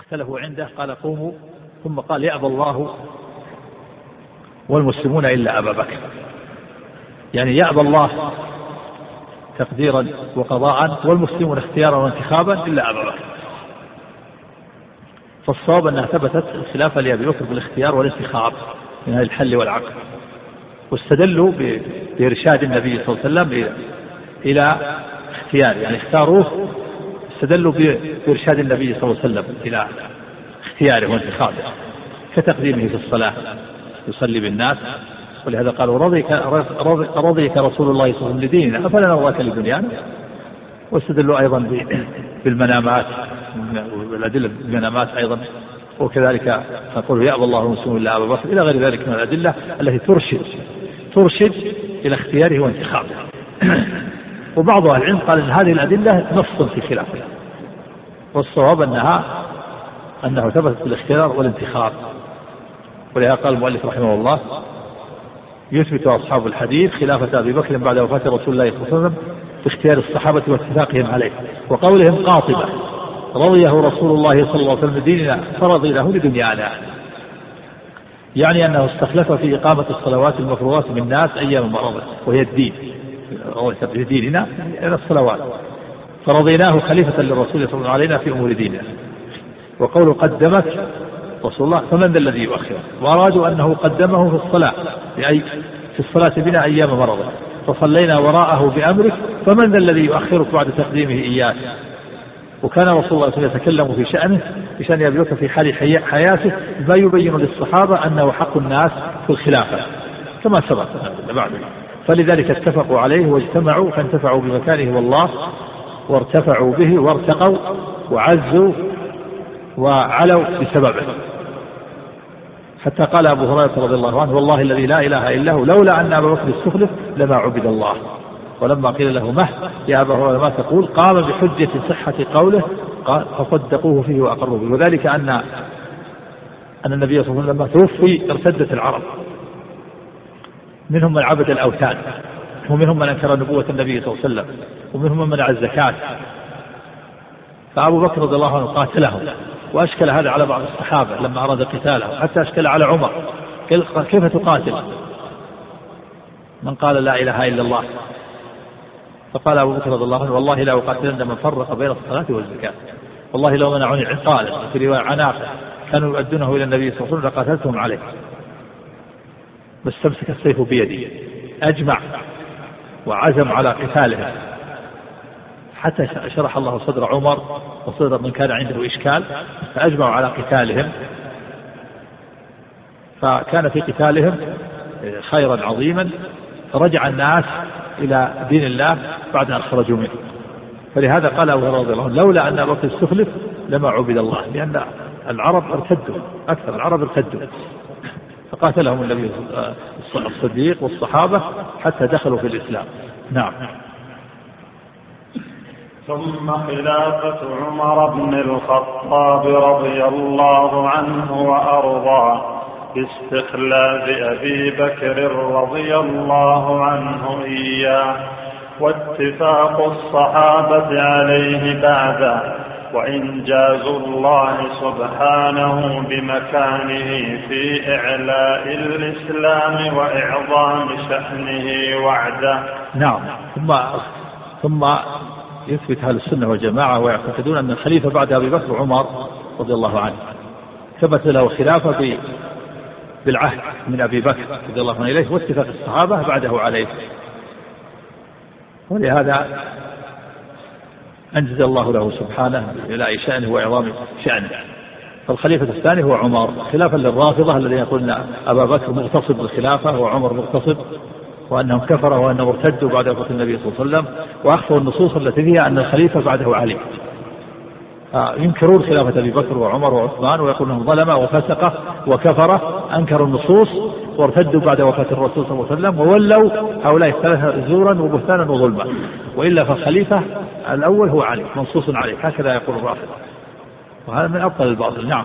واختلفوا عنده قال قوموا. ثم قال يأبى الله والمسلمون إلا أبا بكر. يعني يأبى الله تقديرا وقضاء والمسلمون اختيارا وانتخابا إلا أبا بكر. فالصواب أنها ثبتت الخلافة لأبي بكر بالاختيار والانتخاب من هذا الحل والعقد واستدلوا بإرشاد النبي صلى الله عليه وسلم إلى اختيار يعني اختاروه استدلوا بإرشاد النبي صلى الله عليه وسلم إلى اختياره وانتخابه كتقديمه في الصلاة يصلي بالناس. ولهذا قالوا رضيك رضيك رسول الله صلى الله عليه وسلم لديننا أفلا نرضاك لدنيانا واستدلوا أيضا بالمنامات والأدلة بالمنامات أيضا. وكذلك نقول يأبى الله المسلمون الا ابا بكر إلى غير ذلك من الأدلة التي ترشد ترشد إلى اختياره وانتخابه. وبعض أهل العلم قال إن هذه الأدلة نص في خلافه والصواب انها أنه ثبت الاختيار والانتخاب. ولهذا قال المؤلف رحمه الله يثبت أصحاب الحديث خلافة أبي بكر بعد وفاة رسول الله صلى الله عليه وسلم باختيار الصحابة واتفاقهم عليه. وقولهم قاطبة رضيه رسول الله صلى الله عليه وسلم ديننا فرضي له لدنيانا. يعني أنه استخلف في إقامة الصلوات المفروضات بالناس أيام مرضه وهي الدين. في ديننا إلى الصلوات. فرضيناه خليفة للرسول صلى الله عليه وسلم علينا في أمور ديننا. وقول قدمت رسول الله فمن ذا الذي يؤخره وأرادوا أنه قدمه في الصلاة بأي في الصلاة بنا أيام مرضه فصلينا وراءه بأمرك فمن ذا الذي يؤخرك بعد تقديمه إياك؟ وكان رسول الله صلى الله عليه وسلم يتكلم في شأنه في شأن أبي في حال حياته ما يبين للصحابة أنه حق الناس في الخلافة. كما سبق. بعد فلذلك اتفقوا عليه واجتمعوا فانتفعوا بمكانه والله وارتفعوا به وارتقوا وعزوا وعلوا بسببه. حتى قال أبو هريرة رضي الله عنه والله الذي لا إله إلا هو لولا أن أبا بكر استخلف لما عبد الله. ولما قيل له مه يا أبا هريرة ما تقول؟ قام بحجة صحة قوله قال فصدقوه فيه وأقروا به. وذلك أن أن النبي صلى الله عليه وسلم لما توفي ارتدت العرب. منهم من عبد الأوثان ومنهم من أنكر نبوة النبي صلى الله عليه وسلم ومنهم من منع الزكاة. فأبو بكر رضي الله عنه قاتلهم وأشكل هذا على بعض الصحابة لما أراد قتاله حتى أشكل على عمر. كيف تقاتل؟ من قال لا إله إلا الله. فقال أبو بكر رضي الله عنه والله لا أقاتلن من فرق بين الصلاة والزكاة والله لو منعوني عقالا في رواية عناقة كانوا يؤدونه إلى النبي صلى الله عليه وسلم لقاتلتهم عليه. بس تمسك السيف بيدي. أجمع وعزم على قتالهم حتى شرح الله صدر عمر وصدر من كان عنده إشكال فأجمعوا على قتالهم. فكان في قتالهم خيرا عظيما فرجع الناس إلى دين الله بعد أن خرجوا منه. فلهذا قال أبو هريرة رضي الله عنه لولا أن أبو استخلف لما عبد الله لأن العرب ارتدوا أكثر العرب ارتدوا. فقاتلهم النبي الصديق والصحابة حتى دخلوا في الإسلام. نعم. ثم خلافة عمر بن الخطاب رضي الله عنه وأرضاه باستخلاف أبي بكر رضي الله عنه إياه واتفاق الصحابة عليه بعده وإنجاز الله سبحانه بمكانه في إعلاء الإسلام وإعظام شأنه وعده. نعم. ثم ثم يثبت أهل السنة والجماعة ويعتقدون أن الخليفة بعد أبي بكر عمر رضي الله عنه. ثبت له خلافة بالعهد من أبي بكر رضي الله عنه إليه واتفاق الصحابة بعده عليه. ولهذا أنجز الله له سبحانه بإلاء شأنه وإعظام شأنه. فالخليفة الثاني هو عمر خلافا للرافضة الذين يقولون أبا بكر مغتصب بالخلافة وعمر مغتصب وأنهم كفروا وأنهم ارتدوا بعد وفاة النبي صلى الله عليه وسلم وأخفوا النصوص التي فيها أن الخليفة بعده علي. ينكرون خلافة أبي بكر وعمر وعثمان ويقولون ظلمة وفسقة وكفرة أنكروا النصوص وارتدوا بعد وفاة الرسول صلى الله عليه وسلم وولوا هؤلاء الثلاثة زورا وبهتانا وظلما. وإلا فالخليفة الأول هو علي منصوص عليه هكذا يقول الرافضة وهذا من أبطل الباطل. نعم.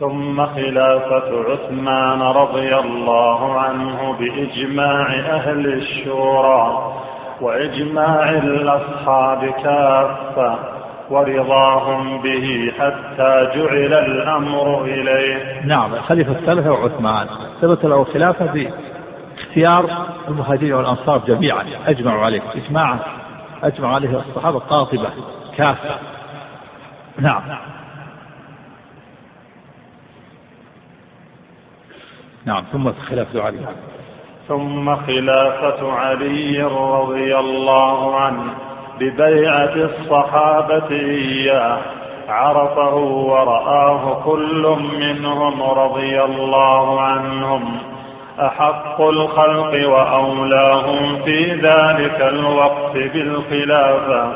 ثم خلافة عثمان رضي الله عنه بإجماع أهل الشورى وإجماع الأصحاب كافة. ورضاهم به حتى جعل الأمر إليه. نعم الخليفة الثالثة وعثمان ثبت له خلافة باختيار المهاجرين والأنصار جميعا. أجمعوا عليه إجماعا. أجمع عليه الصحابة قاطبة كافة. نعم. نعم ثم خلافة علي. ثم خلافة علي رضي الله عنه. ببيعة الصحابة إياه عرفه ورآه كل منهم رضي الله عنهم. أحق الخلق وأولاهم في ذلك الوقت بالخلافة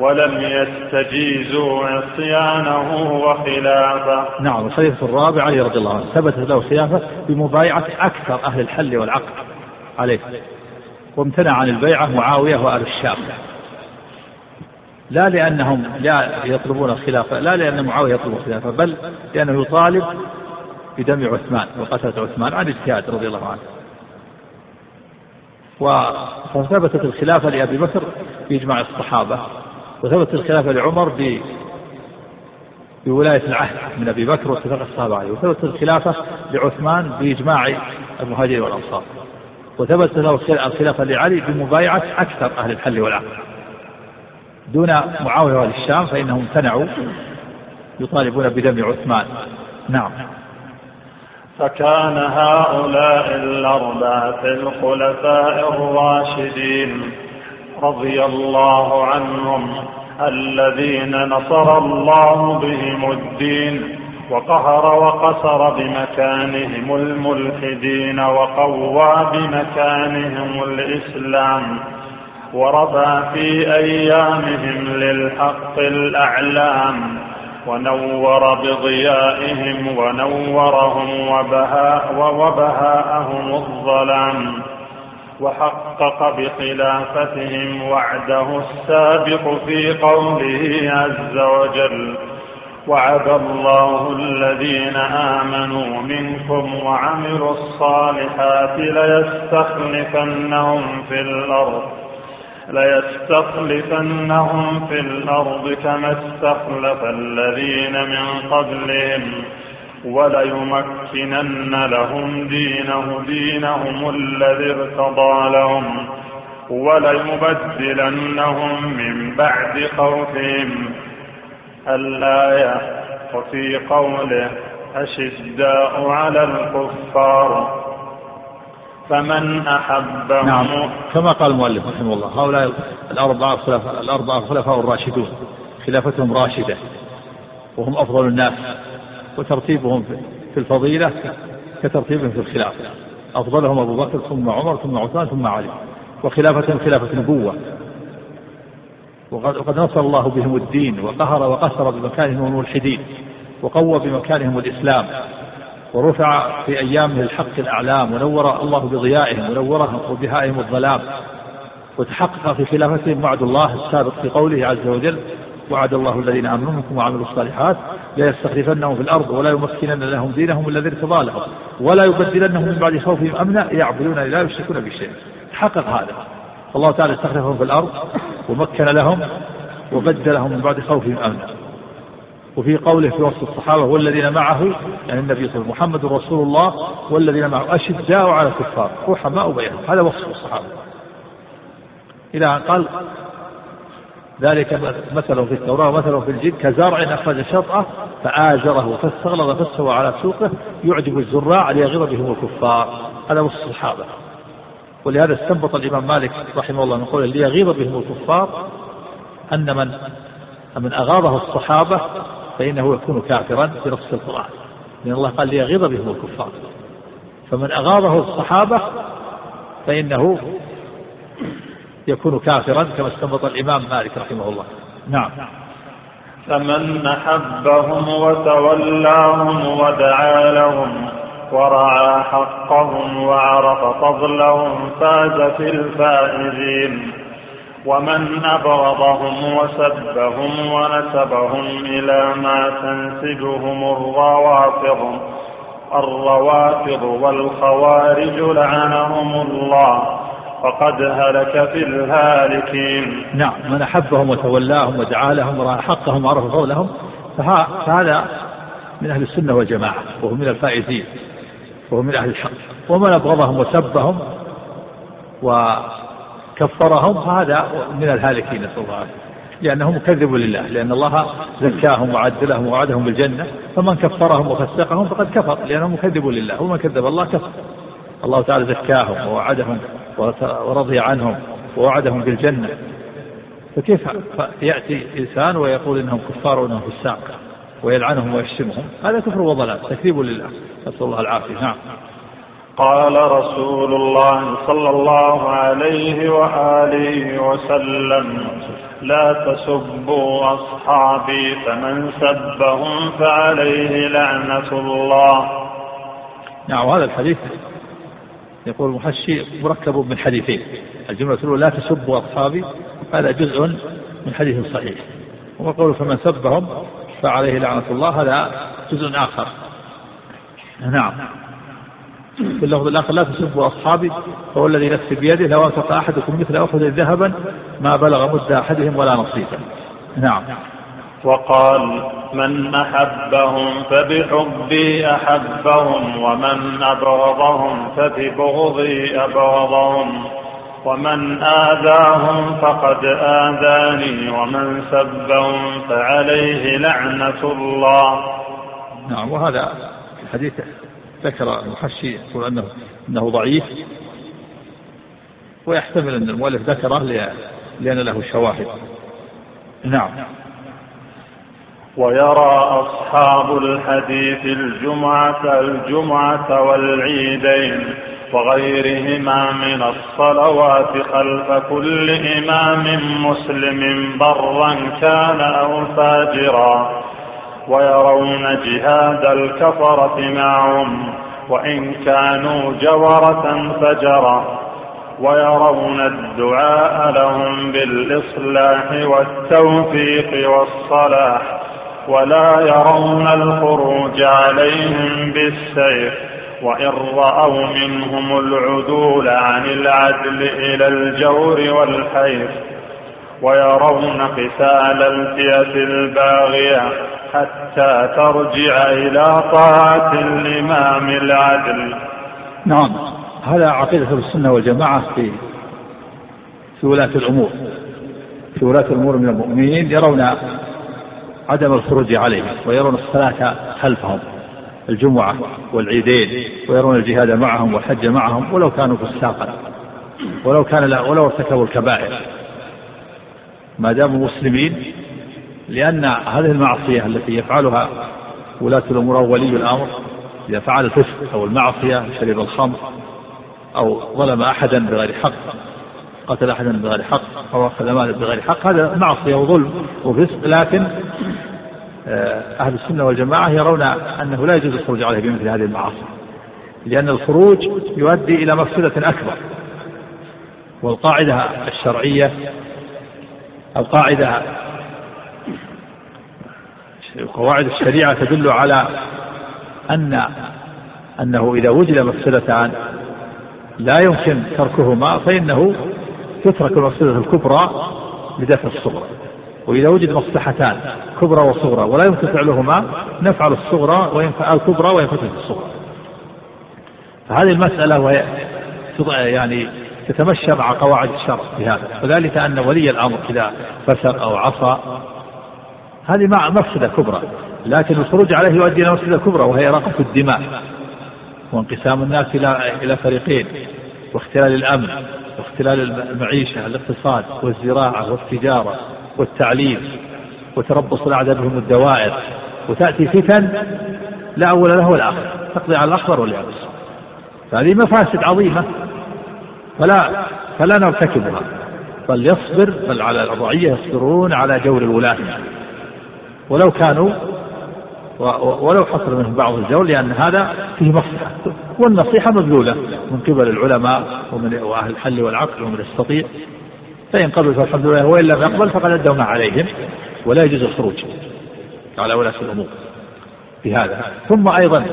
ولم يستجيزوا عصيانه وخلافة. نعم الخليفة الرابع علي رضي الله عنه ثبتت له خلافة بمبايعة أكثر أهل الحل والعقد. عليه. وامتنع عن البيعة معاوية وأهل الشام. لا لأنهم لا يطلبون الخلافة لا لأن معاوية يطلب الخلافة بل لأنه يطالب بدم عثمان وقتلة عثمان عن اجتهاد رضي الله عنه. وثبتت الخلافة لأبي بكر بإجماع الصحابة وثبتت الخلافة لعمر ب بولاية العهد من أبي بكر واتفاق الصحابة عليه وثبتت الخلافة لعثمان بإجماع المهاجرين والأنصار وثبتت له الخلافة لعلي بمبايعة أكثر أهل الحل والعقد دون معاوية وأهل الشام فإنهم امتنعوا يطالبون بدم عثمان. نعم. فكان هؤلاء الأربعة الخلفاء الراشدين رضي الله عنهم الذين نصر الله بهم الدين وقهر وقصر بمكانهم الملحدين وقوى بمكانهم الإسلام. ورفع في أيامهم للحق الأعلام ونور بضيائهم ونورهم وبهاء وبهاءهم الظلام. وحقق بخلافتهم وعده السابق في قوله عز وجل وعد الله الذين آمنوا منكم وعملوا الصالحات ليستخلفنهم في الأرض ليستخلفنهم في الأرض كما استخلف الذين من قبلهم وليمكنن لهم دينه دينهم الذي ارتضى لهم وليبدلنهم من بعد خوفهم الآية وفي قوله أشداء على الكفار فمن أحبهم. نعم. كما قال المؤلف رحمه الله هؤلاء الأربعة خلفاء الأربعة الخلفاء الراشدون خلافتهم راشدة وهم أفضل الناس وترتيبهم في الفضيلة كترتيبهم في الخلافة أفضلهم أبو بكر ثم عمر ثم عثمان ثم علي. وخلافتهم خلافة نبوة. وقد نصر الله بهم الدين وقهر وقصر بمكانهم الملحدين وقوى بمكانهم الإسلام. ورفع في أيامه الحق الأعلام ونور الله بضيائهم ونورهم وبهائهم الظلام وتحقق في خلافتهم وعد الله السابق في قوله عز وجل وعد الله الذين آمنوا منكم وعملوا الصالحات ليستخلفنهم في الأرض ولا يمكنن لهم دينهم الذي ارتضى لهم ولا يبدلنهم من بعد خوفهم أمنا يعبدون لا يشركون بشيء. تحقق هذا. الله تعالى استخلفهم في الأرض ومكن لهم وبدلهم من بعد خوفهم أمنا. وفي قوله في وصف الصحابة والذين معه يعني النبي صلى الله عليه وسلم محمد رسول الله والذين معه أشداء على الكفار. رحماء بينهم. هذا وصف الصحابة. إلى أن قال ذلك مثل في التوراة ومثل في الجن كزرع أخرج شطأه فآزره فاستغلظ فاستوى على سوقه يعجب الزراع ليغيظ بهم الكفار. هذا وصف الصحابة. ولهذا استنبط الإمام مالك رحمه الله من قوله ليغيظ بهم الكفار أن من من أغاظه الصحابة فإنه يكون كافرا بنص القرآن. لأن الله قال ليغيظ بهم الكفار. فمن أغاظه الصحابة فإنه يكون كافرا كما استنبط الإمام مالك رحمه الله. نعم. فمن أحبهم وتولاهم ودعا لهم ورعى حقهم وعرف فضلهم فاز في الفائزين. ومن أبغضهم وسبهم ونسبهم إلى ما تنسجهم الروافض الروافض والخوارج لعنهم الله. فقد هلك في الهالكين. نعم من أحبهم وتولاهم ودعا لهم ورأى حقهم وعرف فضلهم فهذا من أهل السنة والجماعة وهو من الفائزين وهو من أهل الحق. ومن أبغضهم وسبهم وكفرهم فهذا من الهالكين نسأل الله لأنهم كذبوا لله لأن الله زكاهم وعدلهم ووعدهم بالجنة فمن كفرهم وفسقهم فقد كفر لأنهم كذبوا لله ومن كذب الله كفر. الله تعالى زكاهم ووعدهم ورضي عنهم ووعدهم بالجنة. فكيف يأتي إنسان ويقول إنهم كفار وإنهم فساق ويلعنهم ويشتمهم؟ هذا كفر وضلال تكذيب لله. نسأل الله العافية. نعم. قال رسول الله صلى الله عليه وآله وسلم لا تسبوا أصحابي فمن سبهم فعليه لعنة الله. نعم وهذا الحديث يقول المحشي مركب من حديثين. الجملة الأولى لا تسبوا أصحابي هذا جزء من حديث صحيح. وقوله فمن سبهم فعليه لعنة الله هذا جزء آخر. نعم. في اللفظ الآخر لا تسبوا أصحابي فهو الذي نفسي بيده لو أنفق أحدكم مثل أحد ذهبا ما بلغ مد أحدهم ولا نصيبا. نعم. وقال من أحبهم فبحبي أحبهم ومن أبغضهم فببغضي أبغضهم ومن آذاهم فقد آذاني ومن سبهم فعليه لعنة الله. نعم وهذا الحديث ذكر المحشي يقول أنه أنه ضعيف. ويحتمل أن المؤلف ذكره لأن له شواهد. نعم. ويرى أصحاب الحديث الجمعة الجمعة والعيدين وغيرهما من الصلوات خلف كل إمام مسلم برا كان أو فاجرا. ويرون جهاد الكفرة معهم وإن كانوا جورة فجرا ويرون الدعاء لهم بالإصلاح والتوفيق والصلاح ولا يرون الخروج عليهم بالسيف. وإن رأوا منهم العدول عن العدل إلى الجور والحيف. ويرون قتال الفئة الباغية حتى ترجع إلى طاعة الإمام العدل. نعم. هذا عقيدة السنة والجماعة في في ولاة الأمور. في ولاة الأمور من المؤمنين يرون عدم الخروج عليهم ويرون الصلاة خلفهم الجمعة والعيدين ويرون الجهاد معهم والحج معهم ولو كانوا فساقا ولو كان لا ولو ارتكبوا الكبائر. ما داموا مسلمين لأن هذه المعصية التي يفعلها ولاة الأمور أو ولي الأمر إذا فعل الفسق أو المعصية شرب الخمر أو ظلم أحدا بغير حق قتل أحدا بغير حق أو أخذ مالا بغير حق هذا معصية وظلم وفسق. لكن آه، أهل السنة والجماعة يرون أنه لا يجوز الخروج عليه بمثل هذه المعاصي لأن الخروج يؤدي إلى مفسدة أكبر والقاعدة الشرعية القاعدة. قواعد الشريعة تدل على أن أنه إذا وجد مفسدتان لا يمكن تركهما فإنه تترك المفسدة الكبرى بدفع الصغرى. وإذا وجد مصلحتان كبرى وصغرى ولا يمكن فعلهما نفعل الصغرى وينفع الكبرى وينفتح الصغرى. فهذه المسألة وهي يعني تتمشى مع قواعد الشرع في هذا وذلك أن ولي الأمر إذا فسق أو عصى هذه مع مفسدة كبرى لكن الخروج عليه يؤدي إلى مفسدة كبرى وهي إراقة الدماء وانقسام الناس إلى إلى فريقين واختلال الأمن واختلال المعيشة الاقتصاد والزراعة والتجارة والتعليم وتربص الأعداء بهم الدوائر وتأتي فتن لا أول له ولا آخر تقضي على الأخضر واليابس فهذه مفاسد عظيمة فلا فلا نرتكبها بل يصبر بل على الرعية يصبرون على جور الولاة. ولو كانوا ولو حصل منهم بعض الجور لأن هذا فيه مصلحة. والنصيحة مبذولة من قبل العلماء ومن وأهل الحل والعقل ومن يستطيع فإن قبل فالحمد لله وإن لم يقبل فقد أدوا ما عليهم ولا يجوز الخروج. على ولاة الأمور بهذا. ثم أيضا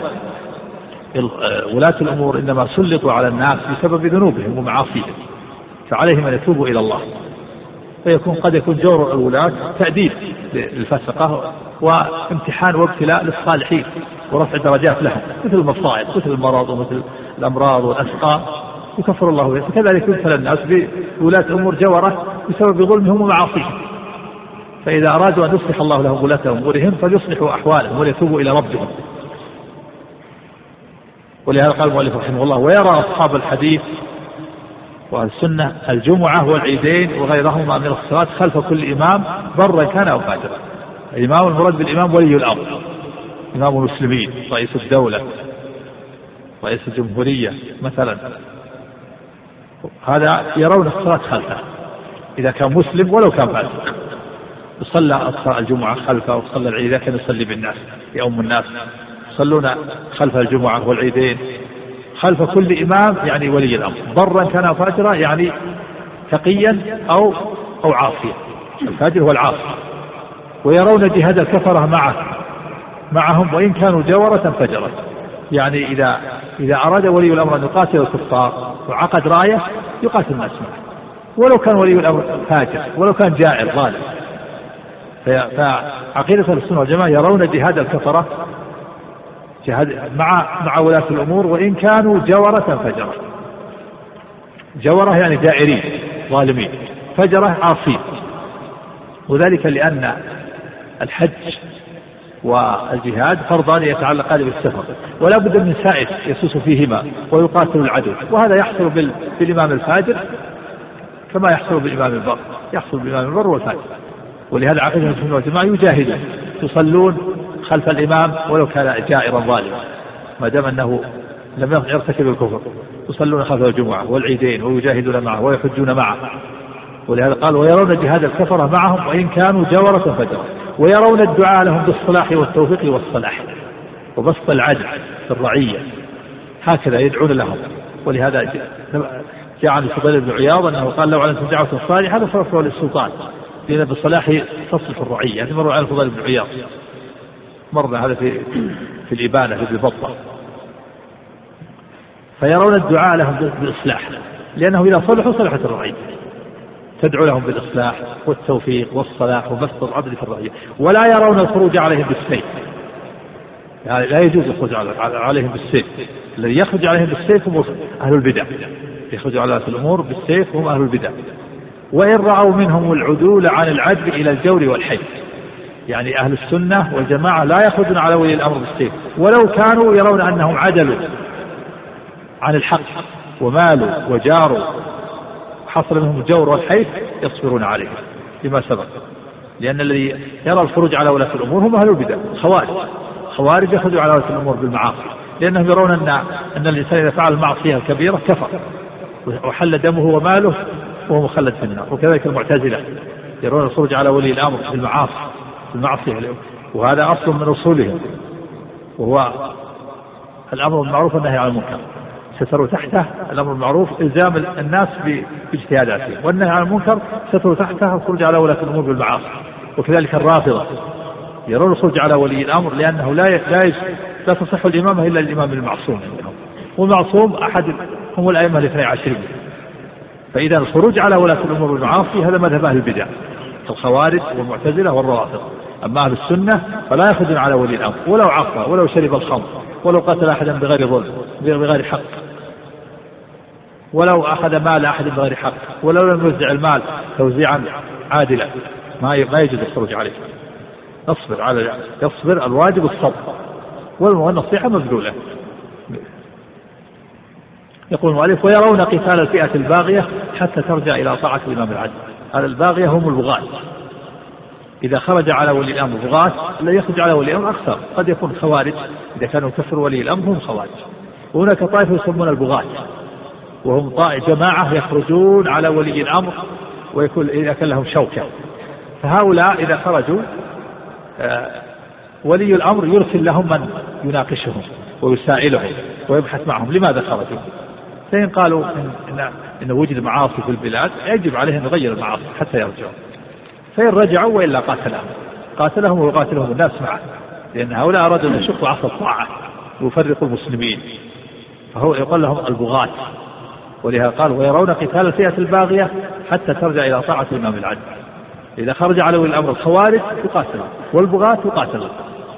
ولاة الأمور إنما سلطوا على الناس بسبب ذنوبهم ومعاصيهم فعليهم أن يتوبوا إلى الله. فيكون قد يكون جور الولاة تأديب للفسقة وامتحان وابتلاء للصالحين ورفع درجات لهم مثل المصائب مثل المرض ومثل الأمراض والأسقام يكفر الله به. فكذلك يبتلى الناس بولاة أمور جورة بسبب ظلمهم ومعاصيهم. فإذا أرادوا أن يصلح الله لهم ولاة أمورهم فليصلحوا أحوالهم وليتوبوا إلى ربهم. ولهذا قال المؤلف رحمه الله ويرى أصحاب الحديث والسنة الجمعة والعيدين وغيرهما من الصلاة خلف كل إمام برا كان أو فاجرا الإمام المراد بالإمام ولي الأمر إمام المسلمين رئيس الدولة رئيس الجمهورية مثلا. هذا يرون الصلاة خلفه إذا كان مسلم ولو كان فاسق. يصلى الجمعة خلفه وصلى العيد إذا كان يصلي بالناس يؤم الناس. يصلون خلف الجمعة والعيدين خلف كل إمام يعني ولي الأمر برا كان فاجرا يعني تقيا أو أو عاصيا الفاجر هو العاصي ويرون جهاد الكفرة معه معهم وإن كانوا جورة فجرة يعني إذا إذا أراد ولي الأمر أن يقاتل الكفار وعقد راية يقاتل الناس معه ولو كان ولي الأمر فاجر ولو كان جائر ظالم فعقيدة السنة والجماعة يرون جهاد الكفرة مع مع ولاة الأمور وإن كانوا جورة فجرة. جورة يعني جائرين ظالمين. فجرة عاصين وذلك لأن الحج والجهاد فرضان يتعلقان بالسفر. ولا بد من سائس يسوس فيهما ويقاتل العدو. وهذا يحصل بالإمام الفاجر كما يحصل بالإمام البر. يحصل بالإمام البر والفاجر. ولهذا عقيدة المسلمين والجماعة يجاهدون يصلون خلف الإمام ولو كان جائرا ظالما ما دام أنه لم يرتكب الكفر. يصلون خلف الجمعة والعيدين ويجاهدون معه ويحجون معه. ولهذا قال ويرون جهاد الكفرة معهم وإن كانوا جورة فجرة ويرون الدعاء لهم بالصلاح والتوفيق والصلاح. وبسط العدل في الرعية. هكذا يدعون لهم. ولهذا جاء عن الفضيل بن عياض أنه قال لو علمتم دعوة صالحة لصرفوا للسلطان. لأن بالصلاح تصلح الرعية. هذه مروا على الفضيل بن عياض. مرنا هذا في في الإبانة في البطة فيرون الدعاء لهم بالإصلاح. لأنه إذا صلحوا صلحت الرعية. تدعو لهم بالإصلاح والتوفيق والصلاح وبسط العدل في الرعية. ولا يرون الخروج عليهم بالسيف. يعني لا يجوز الخروج عليهم بالسيف. الذي يخرج عليهم بالسيف هم أهل البدع. يخرج على الأمور بالسيف هم أهل البدع. وإن رأوا منهم العدول عن العدل إلى الجور والحي يعني أهل السنة والجماعة لا يخرجون على ولي الأمر بالسيف ولو كانوا يرون أنهم عدلوا عن الحق ومالوا وجاروا حصل منهم الجور والحيف يصبرون عليه لما سبق لأن الذي يرى الخروج على ولاة الأمور هم أهل البدع خوارج خوارج يخرجوا على ولاة الأمور بالمعاصي لأنهم يرون أن أن الإنسان إذا فعل المعصية الكبيرة كفر وحل دمه وماله وهو مخلد في النار وكذلك المعتزلة يرون الخروج على ولي الأمر بالمعاصي. بالمعصية وهذا أصل من أصولهم. وهو الأمر بالمعروف والنهي عن المنكر. ستروا تحته الأمر بالمعروف إلزام الناس باجتهاداتهم. والنهي عن المنكر ستروا تحته الخروج على ولاة الأمور بالمعاصي. وكذلك الرافضة. يرون الخروج على ولي الأمر لأنه لا لا لا تصح الإمامة إلا الإمام المعصوم والمعصوم أحد هم الأئمة الاثني عشرين. فإذا الخروج على ولاة الأمور بالمعاصي هذا مذهب أهل البدع. الخوارج والمعتزلة والروافض. أما أهل السنة فلا يخرجون على ولي الأمر ولو عصى ولو شرب الخمر ولو قتل أحدا بغير ظلم بغير حق. ولو أخذ مال أحد بغير حق ولو لم يوزع المال توزيعا عادلا. ما ما يجوز الخروج عليه. اصبر على يصبر الواجب الصبر. والنصيحة مبذولة. يقول المؤلف ويرون قتال الفئة الباغية حتى ترجع إلى طاعة الإمام العدل. هذا الباغية هم البغاة. إذا خرج على ولي الأمر بغاة لا يخرج على ولي الأمر أكثر. قد يكون خوارج. إذا كانوا كفر ولي الأمر هم خوارج. وهناك طائفة يسمون البغاة. وهم جماعة يخرجون على ولي الأمر ويكون إذا كان لهم شوكة. فهؤلاء إذا خرجوا آه، ولي الأمر يرسل لهم من يناقشهم ويسائلهم ويبحث معهم لماذا خرجوا. فإن قالوا إن, إن, إن وجد معاصي في البلاد يجب عليهم يغير المعاصي حتى يرجعوا فإن رجعوا وإلا قاتلهم. قاتلهم ويقاتلهم الناس معه. لأن هؤلاء أرادوا أن يشقوا عصا الطاعة ويفرقوا المسلمين. فهو يقول لهم البغاة. ولهذا قال ويرون قتال الفئة الباغية حتى ترجع إلى طاعة الإمام العدل. إذا خرج على ولي الأمر الخوارج يقاتلون. والبغاة يقاتلون.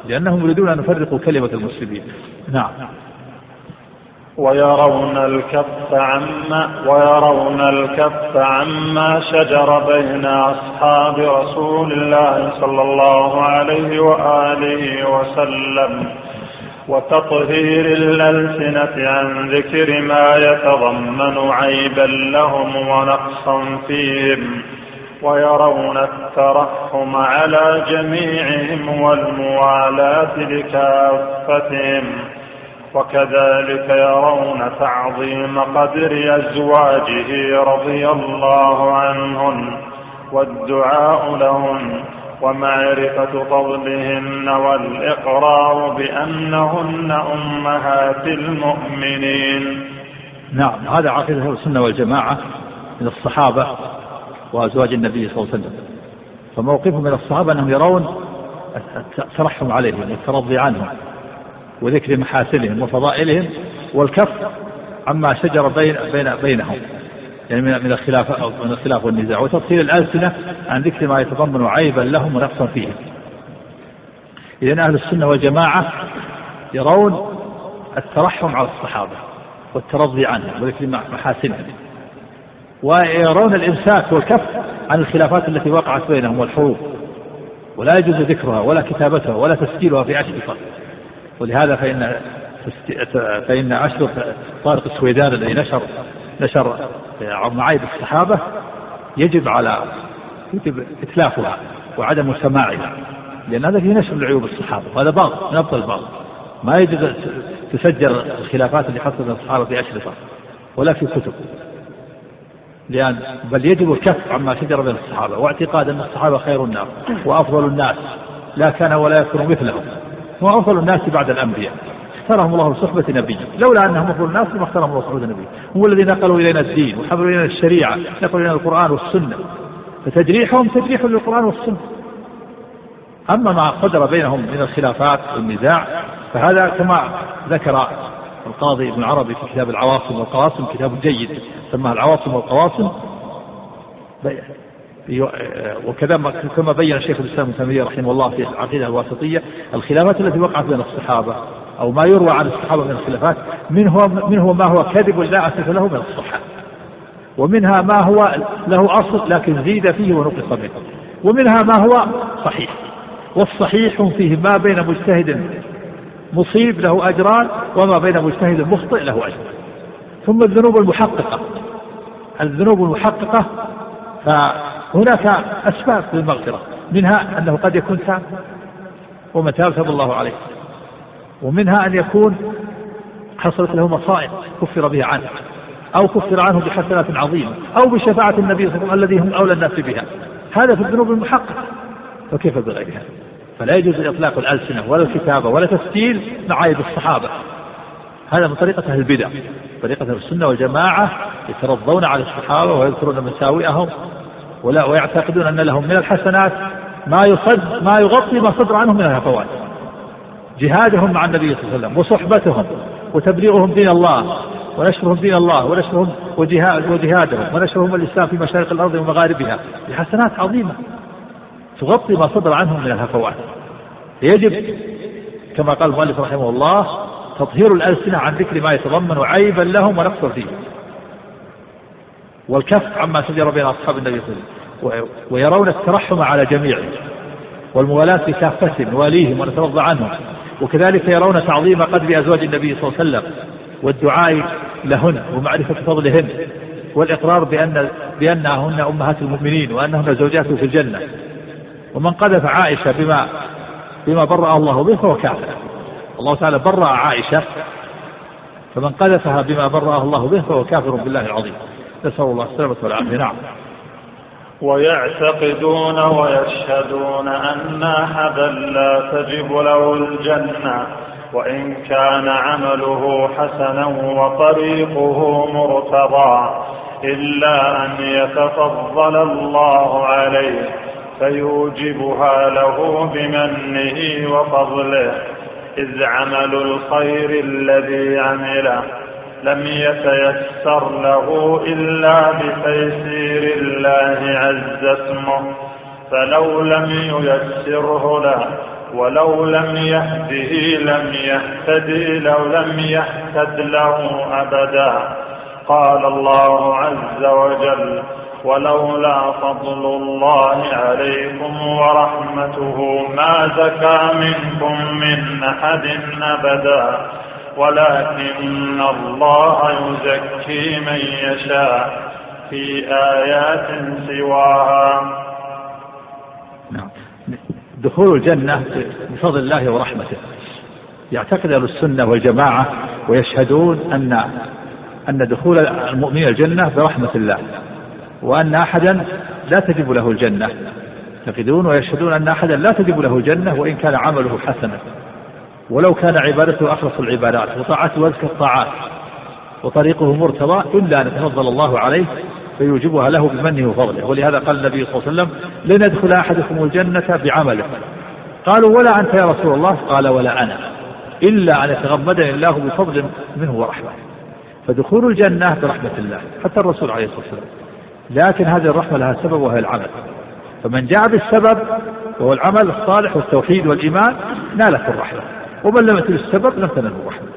لأنهم يريدون أن يفرقوا كلمة المسلمين. نعم. ويرون الكف عما ويرون الكف عما شجر بين أصحاب رسول الله صلى الله عليه وآله وسلم وتطهير الألسنة عن ذكر ما يتضمن عيبا لهم ونقصا فيهم ويرون الترحم على جميعهم والموالاة لكافتهم وكذلك يرون تعظيم قدر أزواجه رضي الله عنهن والدعاء لهن ومعرفة فضلهن والإقرار بأنهن أمهات المؤمنين. نعم هذا عقيدة السنة والجماعة من الصحابة وأزواج النبي صلى الله عليه وسلم. فموقفهم من الصحابة أنهم يرون الترحم عليهم والترضي عنهم. وذكر محاسنهم وفضائلهم والكف عما شجر بين بين بينهم يعني من الخلاف أو من الخلاف والنزاع وتفصيل الألسنة عن ذكر ما يتضمن عيبا لهم ونقصا فيهم. إذا أهل السنة والجماعة يرون الترحم على الصحابة والترضي عنهم وذكر محاسنهم. ويرون الإمساك والكف عن الخلافات التي وقعت بينهم والحروب ولا يجوز ذكرها ولا كتابتها ولا تسجيلها في أشرطة ولهذا فإن فإن أشرف طارق السويدان الذي نشر نشر معايب الصحابة يجب على يجب إتلافها وعدم سماعها لأن هذا فيه نشر لعيوب الصحابة وهذا باطل من أبطل الباطل. ما يجب تسجل الخلافات اللي حصلت بين الصحابة في أشرطة ولا في كتب. لأن بل يجب الكف عما شجر بين الصحابة واعتقاد أن الصحابة خير الناس وأفضل الناس لا كان ولا يكون مثلهم. هو أفضل الناس بعد الأنبياء. اختارهم الله لصحبة نبيه لولا أنهم أفضل الناس لما اختارهم الله صحبة نبيه هم الذين نقلوا إلينا الدين وحملوا إلينا الشريعة نقلوا إلينا القرآن والسنة. فتجريحهم تجريح للقرآن والسنة. أما ما قدر بينهم من الخلافات والنزاع فهذا كما ذكر القاضي ابن عربي في كتاب العواصم والقواصم كتاب جيد سماه العواصم والقواصم. وكذا كما بين الشيخ الإسلام ابن تيمية رحمه الله في العقيدة الواسطية الخلافات التي وقعت بين الصحابة أو ما يروى عن الصحابة من الخلافات منه منه ما هو كذب لا أساس له من الصحة. ومنها ما هو له أصل لكن زيد فيه ونقص منه. ومنها ما هو صحيح. والصحيح فيه ما بين مجتهد مصيب له أجران وما بين مجتهد مخطئ له اجر ثم الذنوب المحققة. الذنوب المحققة فهناك أسباب للمغفرة منها أنه قد يكون تاب ومن تاب تاب الله عليه ومنها أن يكون حصلت له مصائب كفر بها عنه أو كفر عنه بحسنات عظيمة أو بشفاعة النبي صلى الله عليه وسلم الذي هم أولى الناس بها. هذا في الذنوب المحققة. فكيف بغيرها؟ فلا يجوز إطلاق الألسنة ولا الكتابة ولا تسجيل معايب الصحابة. هذا من طريقة أهل البدع طريقة أهل السنة والجماعة يترضون على الصحابة ويذكرون مساوئهم ولا ويعتقدون أن لهم من الحسنات ما يصد ما يغطي ما صدر عنهم من الهفوات جهادهم مع النبي صلى الله عليه وسلم وصحبتهم وتبليغهم دين الله ونشرهم دين الله ونشرهم وجهاد وجهادهم ونشرهم الإسلام في مشارق الأرض ومغاربها. بحسنات عظيمة تغطي ما صدر عنهم من الهفوات يجب كما قال المؤلف رحمه الله تطهير الألسنة عن ذكر ما يتضمن عيبا لهم ونقصا فيه والكف عما شجر بين أصحاب النبي صلى الله عليه وسلم. ويرون الترحم على جميعهم. والموالاة بكافة نواليهم ونترضى عنهم. وكذلك يرون تعظيم قدر أزواج النبي صلى الله عليه وسلم. والدعاء لهن ومعرفة فضلهن. والإقرار بأن بأنهن أمهات المؤمنين وأنهن زوجاته في الجنة. ومن قذف عائشة بما بما برأ الله به فهو كافر. الله تعالى برأ عائشة. فمن قذفها بما برأه الله به فهو كافر بالله العظيم. نسأل الله السلامة والعافية. نعم. ويعتقدون ويشهدون أن أحدا لا تجب له الجنة وإن كان عمله حسنا وطريقه مرتضى إلا أن يتفضل الله عليه فيوجبها له بمنه وفضله. إذ عمل الخير الذي عمله لم يتيسر له إلا بتيسير الله عز اسمه فلو لم ييسره له ولو لم يهده لم يهتدي لو لم يهتد له أبدا. قال الله عز وجل ولولا فضل الله عليكم ورحمته ما زكى منكم من أحد أبدا. ولكن الله يزكي من يشاء في آيات سواها. نعم. دخول الجنة بفضل الله ورحمته. يعتقد أهل السنة والجماعة ويشهدون أن أن دخول المؤمنين الجنة برحمة الله وأن أحدا لا تجب له الجنة. يعتقدون ويشهدون أن أحدا لا تجب له الجنة وإن كان عمله حسنا. ولو كان عبادته أخلص العبادات وطاعته أزكى الطاعات وطريقه مرتضى إلا أن يتفضل الله عليه فيوجبها له بمنه وفضله. ولهذا قال النبي صلى الله عليه وسلم لن يدخل أحدكم الجنة بعمله. قالوا ولا أنت يا رسول الله؟ قال ولا أنا. إلا أن يتغمدني الله بفضل منه ورحمة. فدخول الجنة برحمة الله حتى الرسول عليه الصلاة والسلام. لكن هذه الرحمة لها سبب وهي العمل. فمن جاء بالسبب وهو العمل الصالح والتوحيد والإيمان نالت الرحمة. ومن لم يأتي بالسبب لم تنله الرحمة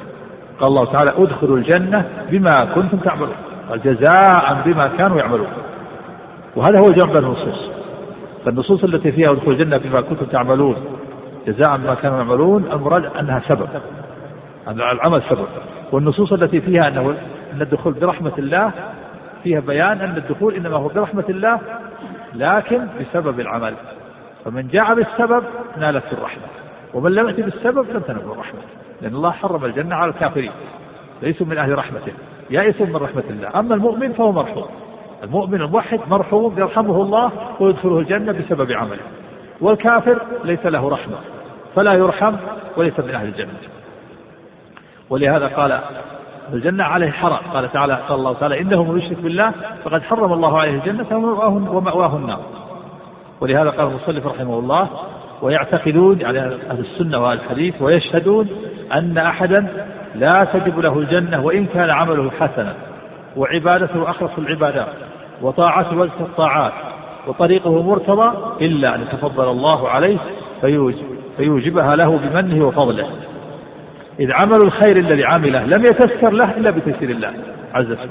قال الله تعالى أدخلوا الجنة بما كنتم تعملون. قال جزاء بما كانوا يعملون. وهذا هو جمع النصوص. فالنصوص التي فيها أدخلوا الجنة بما كنتم تعملون جزاء بما كانوا يعملون المراد أنها سبب. أن العمل سبب. والنصوص التي فيها أنه أن الدخول برحمة الله فيها بيان أن الدخول إنما هو برحمة الله لكن بسبب العمل. فمن جاء بالسبب نالت الرحمة. ومن لم يأتي بالسبب لم تنل الرحمة لأن الله حرم الجنة على الكافرين ليسوا من أهل رحمته يائسون من رحمة الله أما المؤمن فهو مرحوم المؤمن الموحد مرحوم يرحمه الله ويدخله الجنة بسبب عمله والكافر ليس له رحمة فلا يرحم وليس من أهل الجنة. ولهذا قال الجنة عليه حرام قال تعالى قال الله تعالى إنه من يشرك بالله فقد حرم الله عليه الجنة ومأواه النار. ولهذا قال المصنف رحمه الله ويعتقدون يعني أهل السنة وأهل الحديث ويشهدون أن أحدا لا تجب له الجنة وإن كان عمله حسنا. وعبادته أخلص العبادات وطاعته وزن الطاعات وطريقه مرتضى إلا أن يتفضل الله عليه فيوجب فيوجبها له بمنه وفضله. إذ عمل الخير الذي عمله لم يتسر له إلا بتيسير الله عز وجل.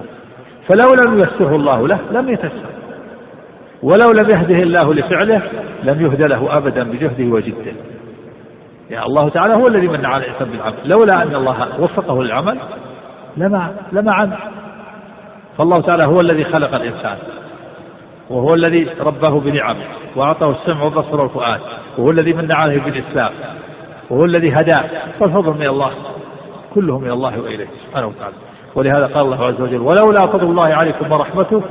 فلو لم ييسره الله له لم يتسر ولو لم يهده الله لفعله لم يهد له أبدا بجهده وجده. يعني الله تعالى هو الذي من على الإنسان بالعمل. لولا أن الله وفقه للعمل لما لما عمل. فالله تعالى هو الذي خلق الإنسان. وهو الذي رباه بنعمه. وأعطاه السمع والبصر والفؤاد. وهو الذي من عليه بالإسلام. وهو الذي هداه. فالفضل من الله. كله من الله وإليه. سبحانه وتعالى. ولهذا قال الله عز وجل ولولا فضل الله عليكم ورحمته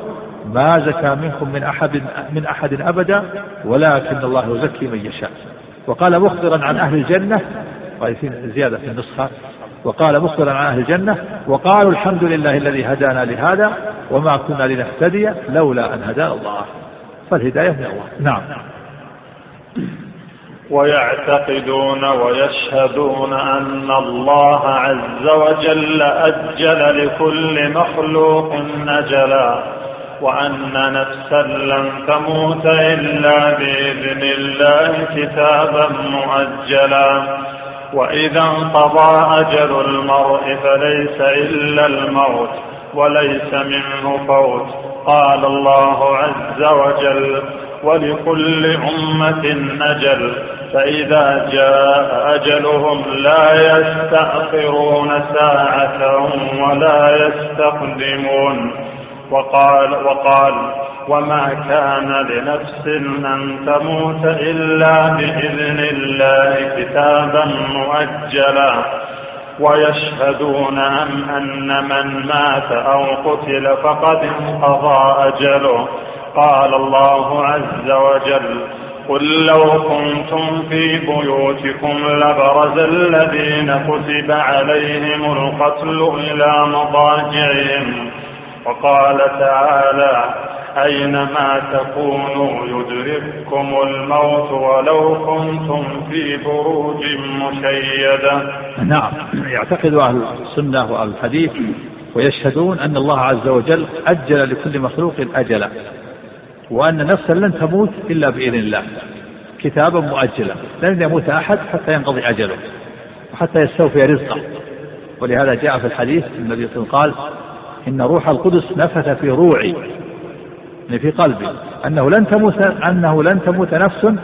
ما زكى منكم من أحد من أحد أبدا ولكن الله يزكي من يشاء. وقال مخبرا عن أهل الجنة زيادة في النسخة. وقال مخبرا عن أهل الجنة وقالوا الحمد لله الذي هدانا لهذا وما كنا لنهتدي لولا أن هدانا الله. فالهداية من الله. نعم. ويعتقدون ويشهدون أن الله عز وجل أجل لكل مخلوق نجلا وأن نفسا لن تموت إلا بإذن الله كتابا مؤجلا. وإذا انقضى أجل المرء فليس إلا الموت وليس منه فوت. قال الله عز وجل ولكل أمة أجل. فإذا جاء أجلهم لا يستأخرون ساعة ولا يستقدمون. وقال وقال وما كان لنفس أن تموت إلا بإذن الله كتابا مؤجلا. ويشهدون أم أن من مات أو قتل فقد انقضى أجله. قال الله عز وجل قل لو كنتم في بيوتكم لبرز الذين كتب عليهم القتل إلى مضاجعهم. وقال تعالى أينما تكونوا يدرككم الموت ولو كنتم في بروج مشيدة. نعم يعتقد أهل السنة وأهل الحديث ويشهدون أن الله عز وجل أجل لكل مخلوق أجلا وأن نفسا لن تموت إلا بإذن الله كتابا مؤجلا لن يموت أحد حتى ينقضي أجله وحتى يستوفي رزقه. ولهذا جاء في الحديث النبي صلى الله عليه وسلم قال إن روح القدس نفث في روعي يعني في قلبي. أنه لن تموت أنه لن تموت نفس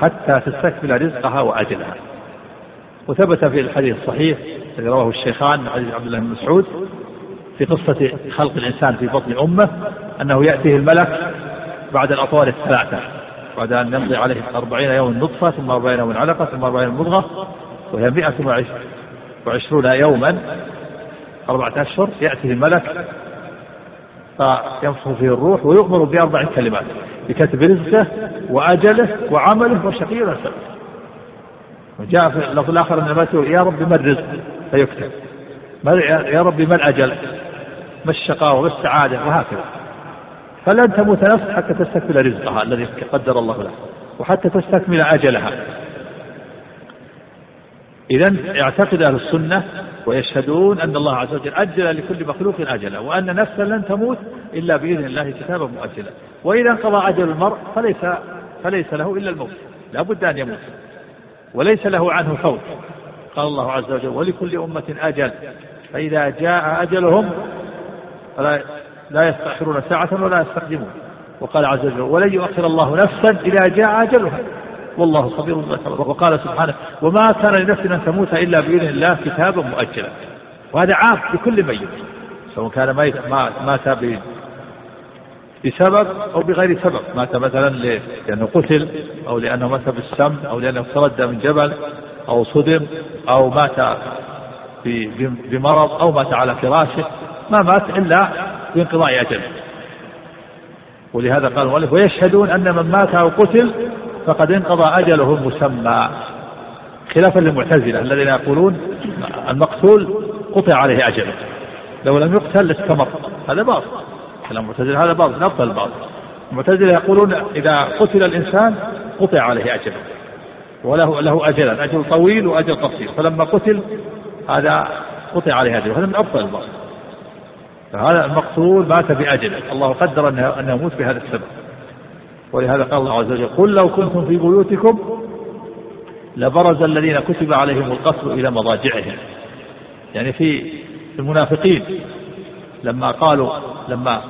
حتى تستكمل رزقها وأجلها. وثبت في الحديث الصحيح الذي رواه الشيخان حديث عبد الله بن مسعود في قصة خلق الإنسان في بطن أمه أنه يأتيه الملك بعد الأطوار الثلاثة بعد أن يمضي عليه أربعين يوم نطفة ثم أربعين يوم علقة ثم أربعين مضغة وهي مئة وعشرون يوما. أربعة أشهر يأتيه الملك فينفخ فيه الروح ويؤمر بأربع كلمات بكتب رزقه وأجله وعمله وشقي سعيد وجاء في اللفظ الآخر أن يا رب ما الرزق؟ فيكتب. يا رب ما الأجل؟ ما الشقاوة؟ ما السعادة؟ وهكذا. فلن تموت نفس حتى تستكمل رزقها الذي قدر الله لها وحتى تستكمل أجلها. إذا اعتقد أهل السنة ويشهدون أن الله عز وجل أجل لكل مخلوق أجلا وأن نفسا لن تموت إلا بإذن الله كتابا مؤجلا. وإذا انقضى أجل المرء فليس فليس له إلا الموت لا بد أن يموت. وليس له عنه فوت قال الله عز وجل ولكل أمة أجل. فإذا جاء أجلهم فلا لا يستأخرون ساعة ولا يستقدمون. وقال عز وجل ولن يؤخر الله نفسا إذا جاء أجلها. والله خبير بما تعملون وقال سبحانه وما كان لنفس أن تموت إلا بإذن الله كتابا مؤجلا. وهذا عام لكل ميت سواء كان ميت مات بسبب أو بغير سبب. مات مثلا لأنه قتل أو لأنه مات بالسم أو لأنه تردى من جبل أو صدم أو مات بمرض أو مات على فراشه. ما مات إلا بانقضاء أجله ولهذا قال المؤلف ويشهدون أن من مات أو قتل فقد انقضى أجله المسمى خلافا للمعتزلة الذين يقولون المقتول قطع عليه أجله. لو لم يقتل استمر. هذا باطل. كلام المعتزلة هذا باطل. أبطل الباطل. المعتزلة يقولون إذا قتل الإنسان قطع عليه أجله. وله له أجلا. أجل طويل وأجل قصير. فلما قتل هذا قطع عليه أجله. هذا من أبطل الباطل. فهذا المقتول مات بأجله. الله قدر أنه يموت بهذا السبب. ولهذا قال الله عز وجل قل لو كنتم في بيوتكم لبرز الذين كتب عليهم القتل إلى مضاجعهم. يعني في المنافقين لما قالوا لما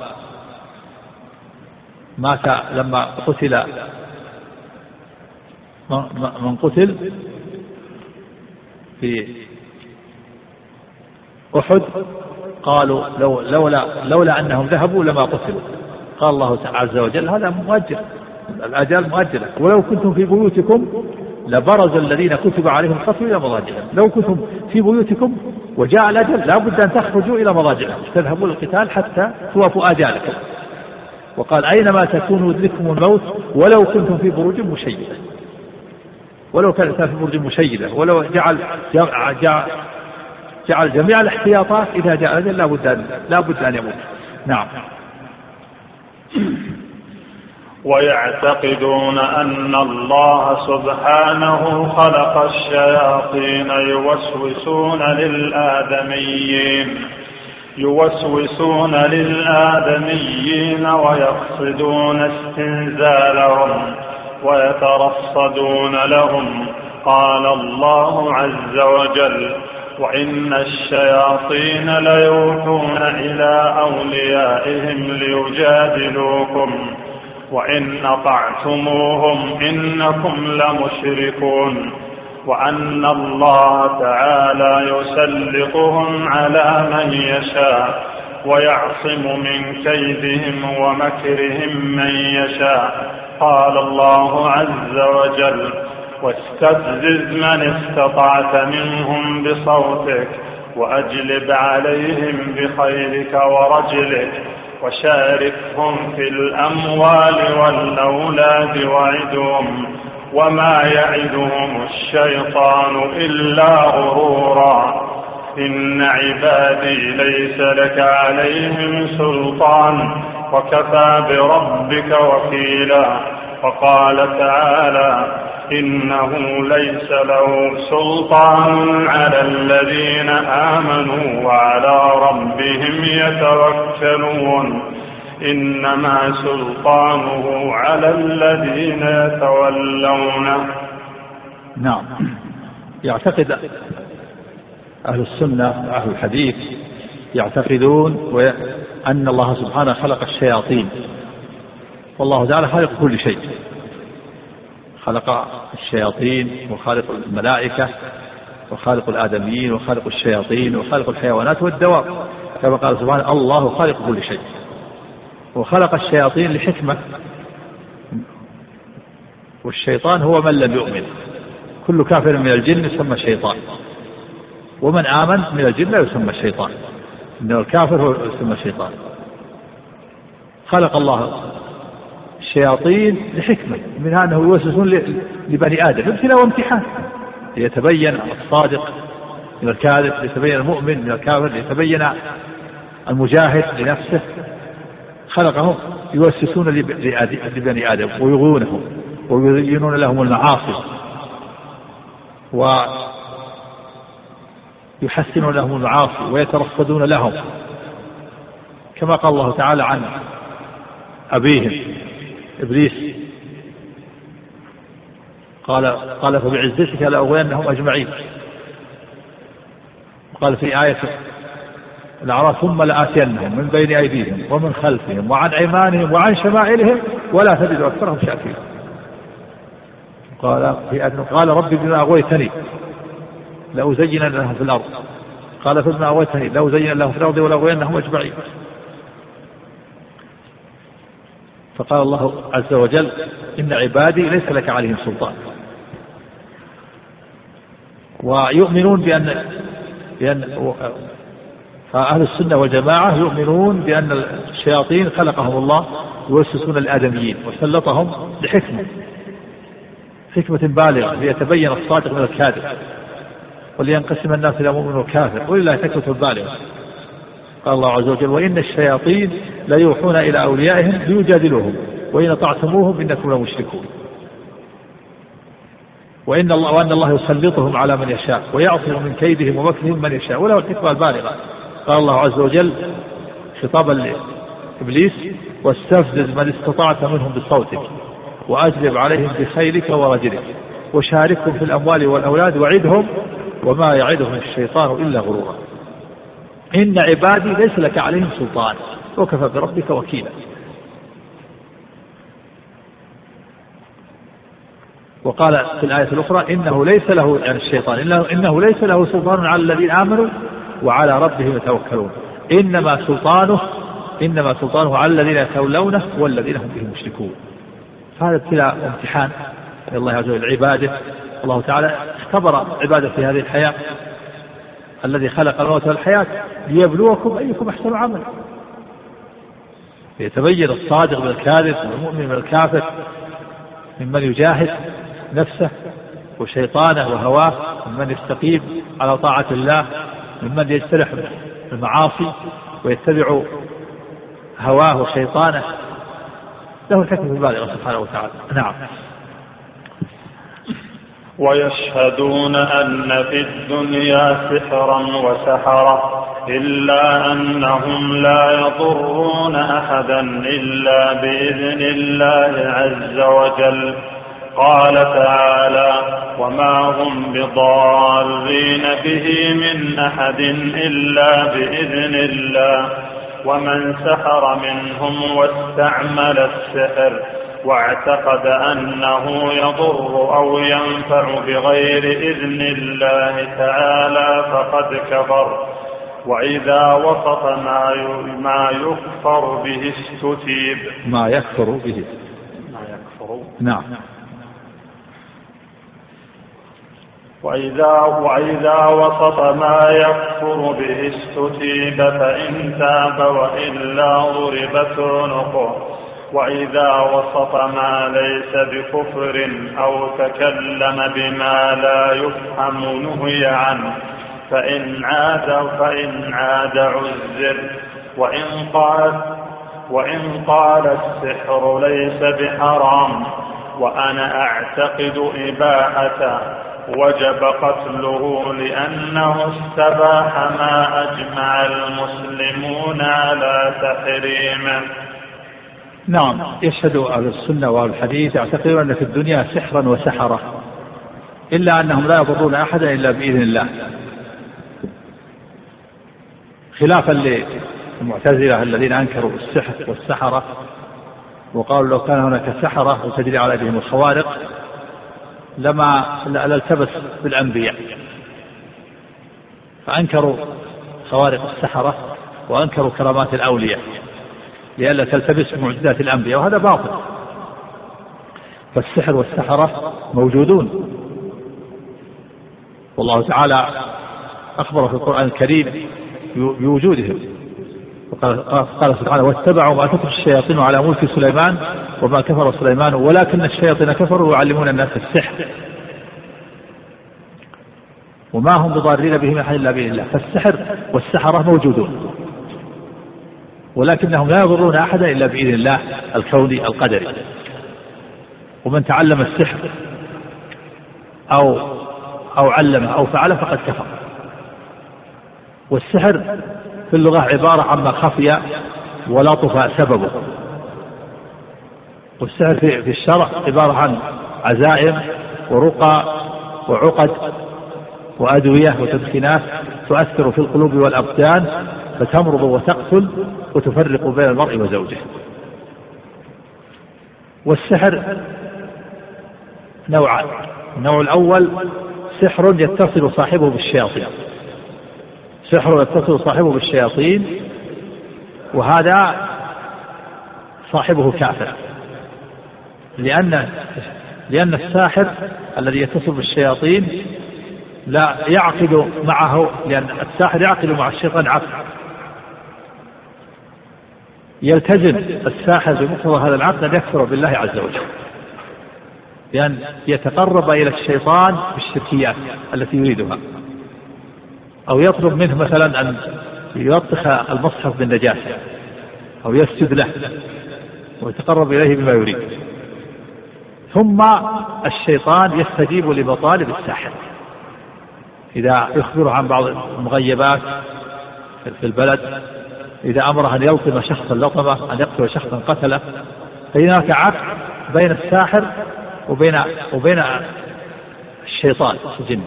مات لما قتل من قتل في أحد قالوا لو لولا لولا أنهم ذهبوا لما قتلوا. قال الله عز وجل هذا مؤجل الأجال مؤجلة. ولو كنتم في بيوتكم لبرز الذين كتب عليهم القتل إلى مضاجعهم. لو كنتم في بيوتكم وجاء الأجل لا بد أن تخرجوا إلى مضاجعكم تذهبوا للقتال حتى توافوا آجالكم. وقال أينما تكونوا يدرككم الموت ولو كنتم في بروج مشيدة. ولو كانت في برج مشيدة ولو جعل جعل, جعل جميع الاحتياطات إذا جاء الأجل لا بد أن لا بد أن يموت. نعم. ويعتقدون أن الله سبحانه خلق الشياطين يوسوسون للآدميين يوسوسون للآدميين ويقصدون استنزالهم ويترصدون لهم. قال الله عز وجل وإن الشياطين ليوحون إلى أوليائهم ليجادلوكم. وإن أطعتموهم إنكم لمشركون وأن الله تعالى يسلطهم على من يشاء ويعصم من كيدهم ومكرهم من يشاء. قال الله عز وجل واستفزز من استطعت منهم بصوتك وأجلب عليهم بخيلك ورجلك وشاركهم في الأموال والأولاد وعدهم وما يعدهم الشيطان إلا غرورا. إن عبادي ليس لك عليهم سلطان وكفى بربك وكيلا. وقال تعالى إنه ليس له سلطان على الذين آمنوا وعلى ربهم يتوكلون. إنما سلطانه على الذين يتولونه. نعم. يعتقد أهل السنة أهل الحديث يعتقدون أن الله سبحانه خلق الشياطين. والله تعالى خالق كل شيء. خلق الشياطين وخالق الملائكة وخالق الآدميين وخالق الشياطين وخالق الحيوانات والدواب. كما قال سبحانه الله خالق كل شيء. وخلق الشياطين لحكمة. والشيطان هو من لم يؤمن. كل كافر من الجن يسمى شيطان. ومن آمن من الجن لا يسمى الشيطان إنه الكافر هو يسمى الشيطان خلق الله الشياطين لحكمة. منها أنه يوسوسون لبني آدم. ابتلاء وامتحان. ليتبين الصادق من الكاذب ليتبين المؤمن من الكافر ليتبين المجاهد لنفسه. خلقهم يوسوسون لبني آدم ويغونهم ويزينون لهم المعاصي ويحسنون لهم المعاصي ويترصدون لهم. كما قال الله تعالى عن أبيهم. إبليس. قال قال فبعزتك لأغوينهم أجمعين. قال في آية الأعراف ثم لآتينهم من بين أيديهم ومن خلفهم وعن أيمانهم وعن شمائلهم ولا تجد أكثرهم شاكرين. قال في قال ربي بما أغويتني لأزين لهم في الأرض. قال فبما أغويتني لأزين لهم في الأرض ولأغوينهم أجمعين. فقال الله عز وجل إن عبادي ليس لك عليهم سلطان. ويؤمنون بأن بأن فأهل السنة والجماعة يؤمنون بأن الشياطين خلقهم الله يوسوسون الآدميين وسلطهم لحكمة حكمة بالغة ليتبين الصادق من الكاذب ولينقسم الناس إلى مؤمن وكافر. ولله حكمة بالغة. قال الله عز وجل وإن الشياطين ليوحون إلى أوليائهم ليجادلوهم وإن أطعتموهم إنكم لمشركون. وإن الله وأن الله يسلطهم على من يشاء ويعصم من كيدهم ومكرهم من يشاء وله الحكمة البالغة قال الله عز وجل خطابا لإبليس واستفزز من استطعت منهم بصوتك وأجلب عليهم بخيلك ورجلك وشاركهم في الأموال والأولاد وعدهم وما يعدهم الشيطان إلا غرورا. إن عبادي ليس لك عليهم سلطان. وكفى بربك وكيلا. وقال في الآية الأخرى إنه ليس له يعني الشيطان إنه, إنه ليس له سلطان على الذين آمنوا وعلى ربهم يتوكلون. إنما سلطانه إنما سلطانه على الذين يتولونه والذين هم به مشركون. هذا ابتلاء وامتحان من الله عز وجل عباده الله تعالى اختبر عباده في هذه الحياة. الذي خلق الموت والحياة ليبلوكم أيكم أحسن عملا. ليتبين الصادق من الكاذب والمؤمن من الكافر ممن يجاهد نفسه وشيطانه وهواه ممن يستقيم على طاعة الله ممن يجترح المعاصي ويتبع هواه وشيطانه. له الحكمة البالغة سبحانه وتعالى. نعم. ويشهدون أن في الدنيا سحرا وسحرة إلا أنهم لا يضرون أحدا إلا بإذن الله عز وجل. قال تعالى وما هم بضارين به من أحد إلا بإذن الله. ومن سحر منهم واستعمل السحر واعتقد أنه يضر أو ينفع بغير إذن الله تعالى فقد كفر. وإذا وصف ما ما يكفر به استتيب. ما يكفر به. ما يكفر. نعم. وإذا, وإذا وصف ما يكفر به استتيب فإن تاب وإلا ضربت عنقه وإذا وصف ما ليس بكفر أو تكلم بما لا يفهم نهي عنه فإن عاد فإن عاد عزر. وإن قال وإن قال السحر ليس بحرام وأنا أعتقد إباحته وجب قتله لأنه استباح ما أجمع المسلمون على تحريمه. نعم يشهد أهل السنة وأهل الحديث يعتقدون أن في الدنيا سحرا وسحرة إلا أنهم لا يضرون أحدا إلا بإذن الله. خلافا للمعتزلة الذين أنكروا السحر والسحرة وقالوا لو كان هناك سحرة وتجري على أيديهم الخوارق لما لالتبس بالأنبياء. فأنكروا خوارق السحرة وأنكروا كرامات الأولياء. لئلا تلتبس بمعجزات الأنبياء وهذا باطل. فالسحر والسحرة موجودون. والله تعالى أخبر في القرآن الكريم بوجودهم. قال سبحانه واتبعوا ما تتلو الشياطين على ملك سليمان وما كفر سليمان ولكن الشياطين كفروا يعلمون الناس السحر. وما هم بضارين به من أحد إلا بإذن الله. فالسحر والسحرة موجودون. ولكنهم لا يضرون أحدا إلا بإذن الله الكوني القدري. ومن تعلم السحر أو أو علمه أو فعله فقد كفر. والسحر في اللغة عبارة عما خفي ولطف سببه. والسحر في الشرع عبارة عن عزائم ورقى وعقد وأدوية وتدخينات تؤثر في القلوب والأبدان فتمرض وتقتل وتفرق بين المرء وزوجه. والسحر نوعان. النوع الأول سحر يتصل صاحبه بالشياطين. سحر يتصل صاحبه بالشياطين وهذا صاحبه كافر. لأن لأن الساحر الذي يتصل بالشياطين لا يعقد معه لأن الساحر يعقد مع الشيطان عقد. يلتزم الساحر بمقتضى هذا العقد أن يكفر بالله عز وجل. لأن يتقرب إلى الشيطان بالشركيات التي يريدها. أو يطلب منه مثلا أن يلطخ المصحف بالنجاسة. أو يسجد له. ويتقرب إليه بما يريد. ثم الشيطان يستجيب لمطالب الساحر إذا يخبره عن بعض المغيبات في البلد إذا أمره أن يلطم شخصا لطمه أن يقتل شخصا قتله. فهناك عقد بين الساحر وبين وبين الشيطان الجن.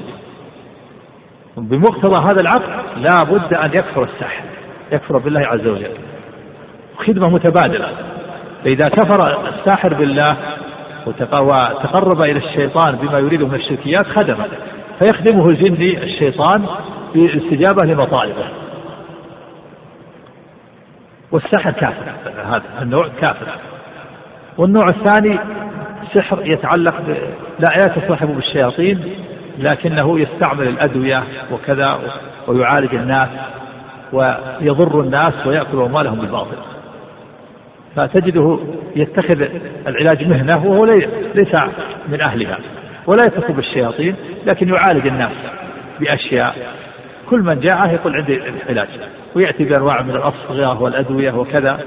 بمقتضى هذا العقد لا بد أن يكفر الساحر يكفر بالله عز وجل. خدمة متبادلة. فإذا كفر الساحر بالله وتقرب إلى الشيطان بما يريده من الشركيات خدمه. فيخدمه الجني الشيطان بالاستجابة لمطالبه. والسحر كافر. هذا النوع كافر. والنوع الثاني سحر يتعلق ب... لا يتصاحب بالشياطين لكنه يستعمل الأدوية وكذا ويعالج الناس ويضر الناس ويأكل أموالهم بالباطل. فتجده يتخذ العلاج مهنة وهو ليس من أهلها. ولا يتصل بالشياطين لكن يعالج الناس بأشياء كل من جاءه يقول عندي العلاج ويأتي بأنواع من الأصبغة والأدوية وكذا.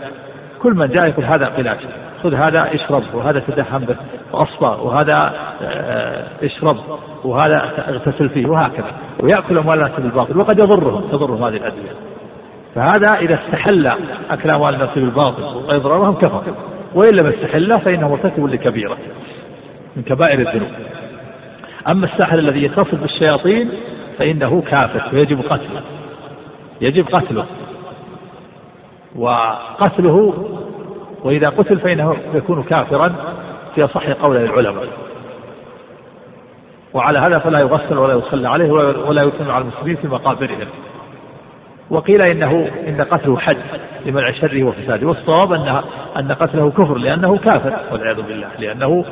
كل من جاء يقول هذا علاج خذ هذا اشرب وهذا تدهن به وأصبغ وهذا آه، اشرب وهذا اغتسل فيه وهكذا. ويأكل أموال الناس بالباطل وقد يضرهم تضرهم هذه الأدوية. فهذا إذا استحل أكل أموال الناس بالباطل وإضرارهم كفر. وإن لم يستحله فإنه مرتكب لكبيرة من كبائر الذنوب. أما الساحر الذي يتصل بالشياطين فإنه كافر ويجب قتله. يجب قتله. وقتله وإذا قتل فإنه يكون كافرا في أصح قول العلماء. وعلى هذا فلا يغسل ولا يصلى عليه ولا يتم على المسلمين في مقابرهم. وقيل إنه إن قتله حد لمنع شره وفساده. والصواب أن أن قتله كفر لأنه كافر والعياذ بالله لأنه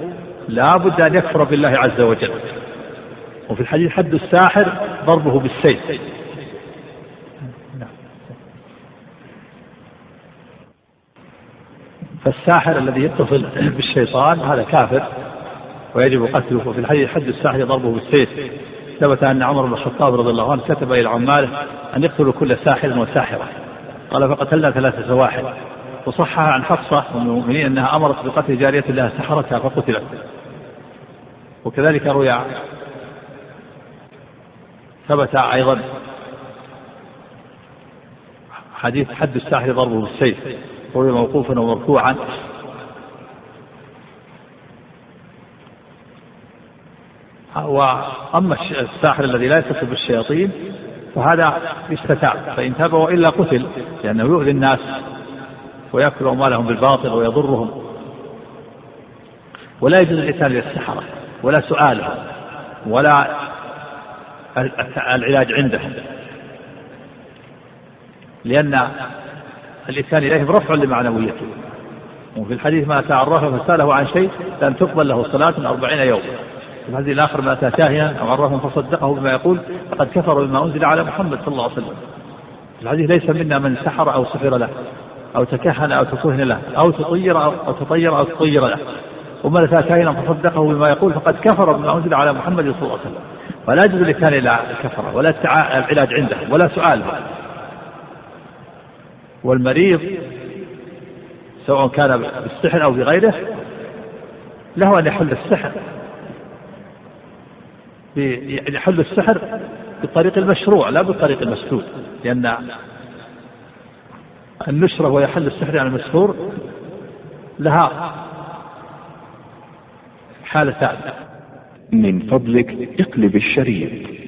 لا بد أن يكفر بالله عز وجل. وفي الحديث حد الساحر ضربه بالسيف. فالساحر الذي يتصل بالشيطان هذا كافر ويجب قتله. وفي الحديث حد الساحر ضربه بالسيف. ثبت أن عمر بن الخطاب رضي الله عنه كتب إلى عماله أن يقتلوا كل ساحر وساحرة. قال فقتلنا ثلاثة سواحر. وصح عن حفصة أم المؤمنين أنها أمرت بقتل جارية لها سحرتها فقتلت. وكذلك روي ثبت أيضا حديث حد الساحر ضربه بالسيف روي موقوفا ومرفوعا. وأما الساحر الذي لا يتصل بالشياطين فهذا يستتاب فإن تاب وإلا قتل لأنه يؤذي الناس ويأكل أموالهم بالباطل ويضرهم. ولا يجوز الإتيان للسحرة ولا سؤالهم ولا العلاج عندهم لأن الإتيان إليهم رفع لمعنويته. وفي الحديث ما تعرف فسأله عن شيء لم تقبل له صلاة أربعين يوما في الحديث الآخر ما أتى كاهنا أو عرفهم فصدقه بما يقول فقد كفر بما أنزل على محمد صلى الله عليه وسلم. الحديث ليس منا من سحر أو سحر له أو تكهن أو تكهن له أو تطير أو, أو تطير أو تطير له. ومن أتى كاهنا فصدقه بما يقول فقد كفر بما أنزل على محمد صلى الله عليه وسلم. فلا يجوز لكان إلى الكفرة ولا العلاج عنده ولا سؤاله. والمريض سواء كان بالسحر أو بغيره له أن يحل السحر. يحل السحر بالطريق المشروع لا بالطريق المسدود لأن النشرة ويحل السحر عن المسحور لها حالتان. من فضلك اقلب الشريط.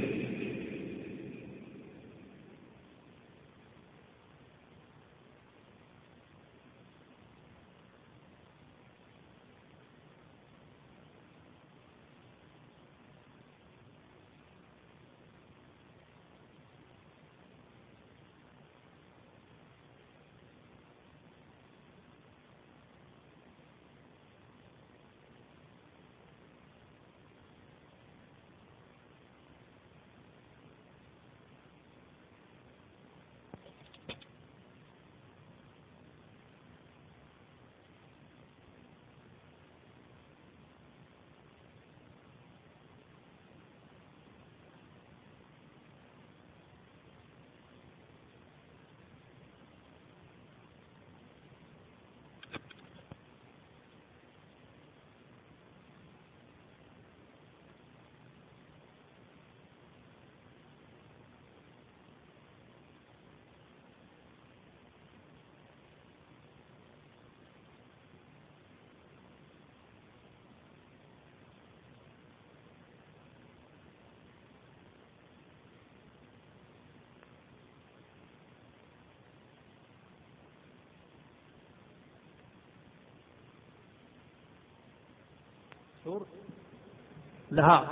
لها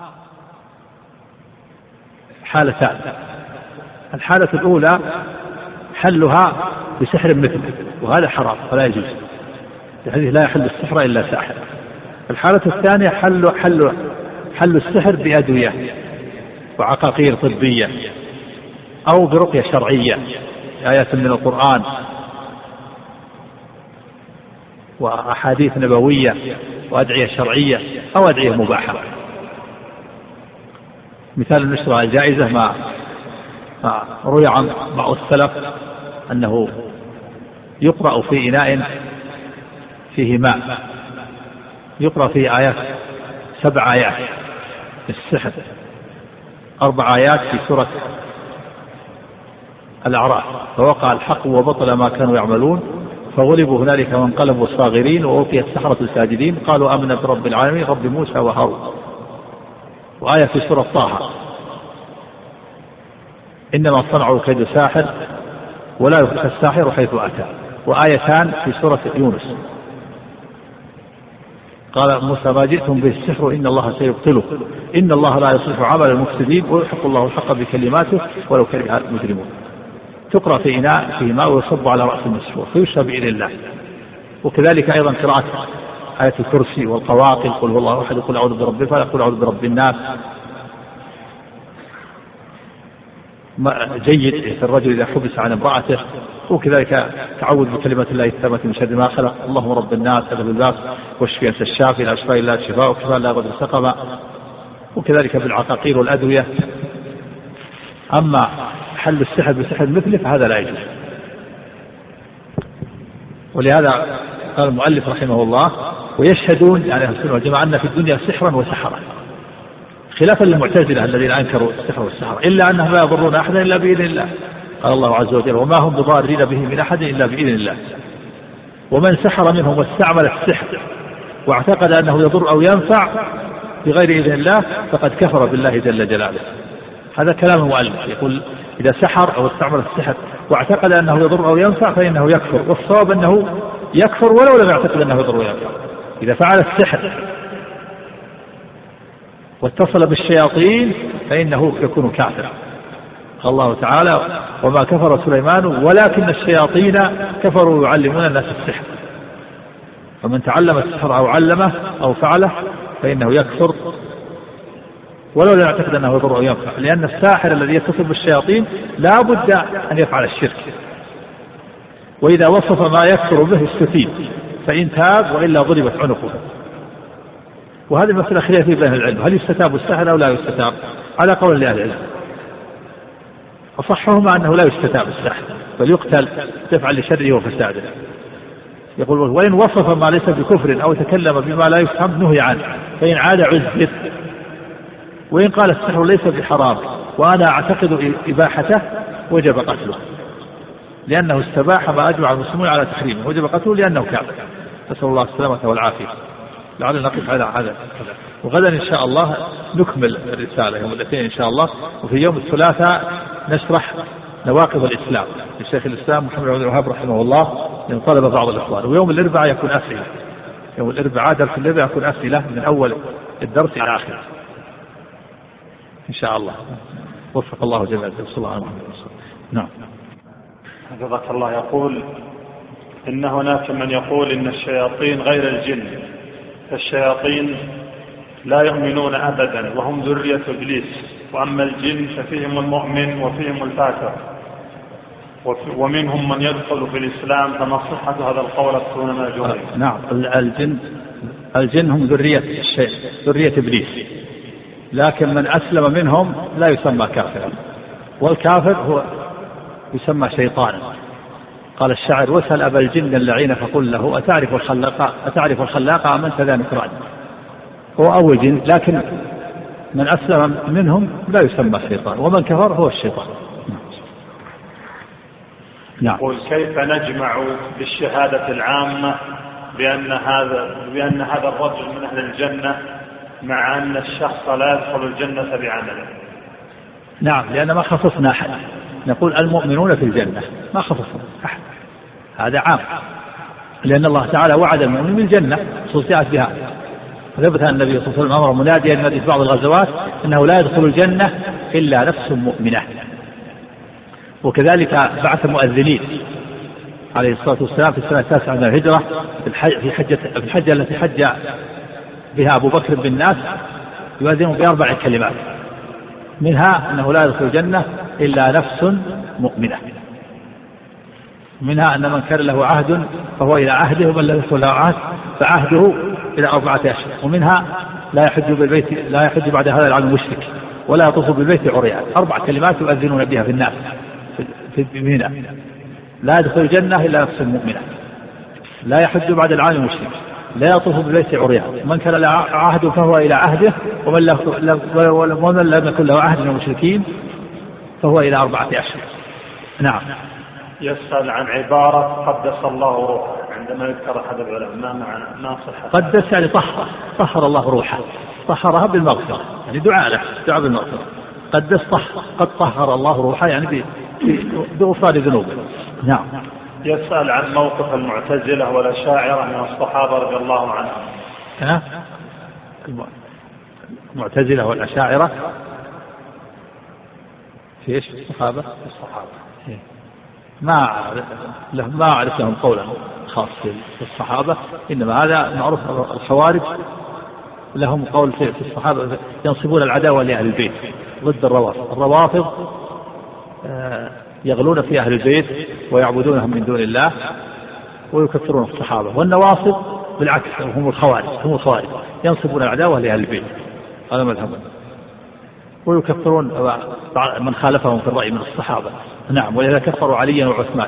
حالتان. الحالة الأولى حلها بسحر مثله وهذا حرام فلا يجوز. الحديث لا يحل السحر إلا ساحر. الحالة الثانية حل حل حل السحر بأدوية وعقاقير طبية أو برقية شرعية آيات من القرآن وأحاديث نبوية وأدعية شرعية أو أدعية مباحة. مثال النشرة الجائزة ما ما روي عن بعض السلف أنه يقرأ في إناء فيه ماء. يقرأ فيه آيات سبع آيات السحر. أربع آيات في سورة الأعراف. فوقع الحق وبطل ما كانوا يعملون فغلبوا هنالك وانقلبوا صاغرين وألقي السحرة الساجدين. قالوا آمنا برب العالمين رب موسى وهارون. وآية في سورة طه. إنما صنعوا كيد ساحر ولا يفلح الساحر حيث أتى. وآيتان في سورة يونس. قال موسى ما جئتم به السحر إن الله سيبطله. إن الله لا يصلح عمل المفسدين ويحق الله الحق بكلماته ولو كره المجرمون. تقرأ في إناء فيه ماء ويصب على رأس المسحور فيشرب بإذن الله. وكذلك أيضا قراءة آية الكرسي والقواقل قل هو الله أحد قل أعوذ برب الفلق قل أعوذ برب الناس. جيد في الرجل إذا حبس عن امرأته وكذلك تعوذ بكلمة الله التامة من شر ما خلق. اللهم رب الناس أذهب الباس واشفي أنت الشافي لا شفاء إلا شفاء وكفاء لا غدر سقما. وكذلك بالعقاقير والأدوية. أما حل السحر بسحر مثله فهذا لا يجوز. ولهذا قال المؤلف رحمه الله ويشهدون يعني أهل السنة والجماعة أن في الدنيا سحرا وسحرا. خلافا للمعتزلة الذين أنكروا السحر والسحر إلا أنهم لا يضرون أحدا إلا بإذن الله. قال الله عز وجل وما هم بضارين به من أحد إلا بإذن الله. ومن سحر منهم واستعمل السحر واعتقد أنه يضر أو ينفع بغير إذن الله فقد كفر بالله جل جلاله. هذا كلام المؤلف. يقول إذا سحر أو استعمل السحر واعتقد أنه يضر أو ينفع فإنه يكفر. والصواب أنه يكفر ولو لم يعتقد أنه يضر وينفع إذا فعل السحر واتصل بالشياطين فإنه يكون كافرا. قال الله تعالى وما كفر سليمان ولكن الشياطين كفروا يعلمون الناس السحر. فمن تعلم السحر أو علمه أو فعله فإنه يكفر ولو لا يعتقد أنه يضر أو ينفع. لأن الساحر الذي يتصل بالشياطين لا بد أن يفعل الشرك. وإذا وصف ما يكفر به استفيد فإن تاب وإلا ضربت عنقه. وهذه المسألة خلاف بين العلم هل يستتاب السحر أو لا يستتاب؟ على قول لأهل العلم. أصحهما أنه لا يستتاب السحر بل يقتل دفعا لشره وفساده. يقول وإن وصف ما ليس بكفر أو تكلم بما لا يفهم نهي عنه فإن عاد عذب وإن قال السحر ليس بحرام وأنا أعتقد إباحته وجب قتله. لأنه استباح ما أجمع المسلمون على تحريمه. وجب قتله لأنه كافر. نسأل الله السلامة والعافية. لعلنا نقف على هذا وغدا إن شاء الله نكمل الرسالة يوم الاثنين إن شاء الله. وفي يوم الثلاثاء نشرح نواقض الإسلام للشيخ الإسلام محمد بن الوهاب رحمه الله من طلب بعض الإخوان. ويوم الأربعاء يكون أسئلة. يوم الأربعاء درس الأربعاء يكون أسئلة من أول الدرس إلى آخره. إن شاء الله. وفق الله جل وعلا. صلى الله عليه وسلم. نعم. حفظك الله. يقول إن هناك من يقول إن الشياطين غير الجن. فالشياطين لا يؤمنون أبدا وهم ذرية إبليس. وأما الجن ففيهم المؤمن وفيهم الفاسق. ومنهم من يدخل في الإسلام. فما صحة هذا القول تكون مأجورين؟ نعم. الجن الجن هم ذرية الشيء ذرية إبليس. لكن من أسلم منهم لا يسمى كافرا. والكافر هو يسمى شيطانا قال الشاعر وسل أبا الجن اللعين فقل له أتعرف الخلاق أتعرف الخلاق أم أنت ذا نكران؟ هو أول جن لكن من أسلم منهم لا يسمى شيطان ومن كفر هو الشيطان. نعم. يقول كيف نجمع بالشهادة العامة بأن هذا بأن هذا الرجل من أهل الجنة مع أن الشخص لا يدخل الجنة بعمله؟ نعم لأن ما خصصنا أحد. نقول المؤمنون في الجنة. ما خصصنا أحد هذا عام. لأن الله تعالى وعد المؤمنين بالجنة. خصوصيات بها. ثبت أن النبي صلى الله عليه وسلم أمر مناديا في بعض الغزوات أنه لا يدخل الجنة إلا نفس مؤمنة. وكذلك بعث مؤذنين عليه الصلاة والسلام في السنة التاسعة من الهجرة في حجة في الحجة التي حج بها أبو بكر بالناس يؤذن بأربع كلمات. منها أنه لا يدخل الجنة إلا نفس مؤمنة. منها أن من كان له عهد فهو إلى عهده ومن لم يكن له عهد فعهده إلى أربعة أشهر ومنها لا يحج بالبيت لا يحج بعد هذا العام المشرك ولا يطوف بالبيت عريان. أربع كلمات يؤذنون بها في الناس في منى لا يدخل الجنة إلا نفس مؤمنة. لا يحج بعد العام المشرك. لا يطوف بالبيت عريان. من كان له عهد فهو إلى عهده ومن, ومن لم يكن له عهد من المشركين فهو إلى أربعة أشهر. نعم. يسأل عن عبارة قدس الله روحه. عندما يذكر أحد العلماء ما معنى ما صحة؟ قدس يعني طهر طهر الله روحه. طهرها بالمغفرة يعني دعاء له دعاء بالمغفرة. قدس طهر قد طهر الله روحه يعني بغفران ذنوبه. نعم. يسأل عن موقف المعتزلة والأشاعرة من الصحابة رضي الله عنهم ها؟ المعتزلة والأشاعرة في إيش الصحابة؟ الصحابة إيه. ما ما أعرف لهم قولا خاص في الصحابة إنما هذا معروف الخوارج لهم قول في الصحابة ينصبون العداوة لأهل البيت ضد الروافض الروافض آه، يغلون في أهل البيت ويعبدونهم من دون الله ويكفرون الصحابة. والنواصب بالعكس هم الخوارج هم الخوارج ينصبون العداوة لأهل البيت. هذا مذهب. ويكفرون من خالفهم في الرأي من الصحابة. نعم ولذا كفروا عليا وعثمان.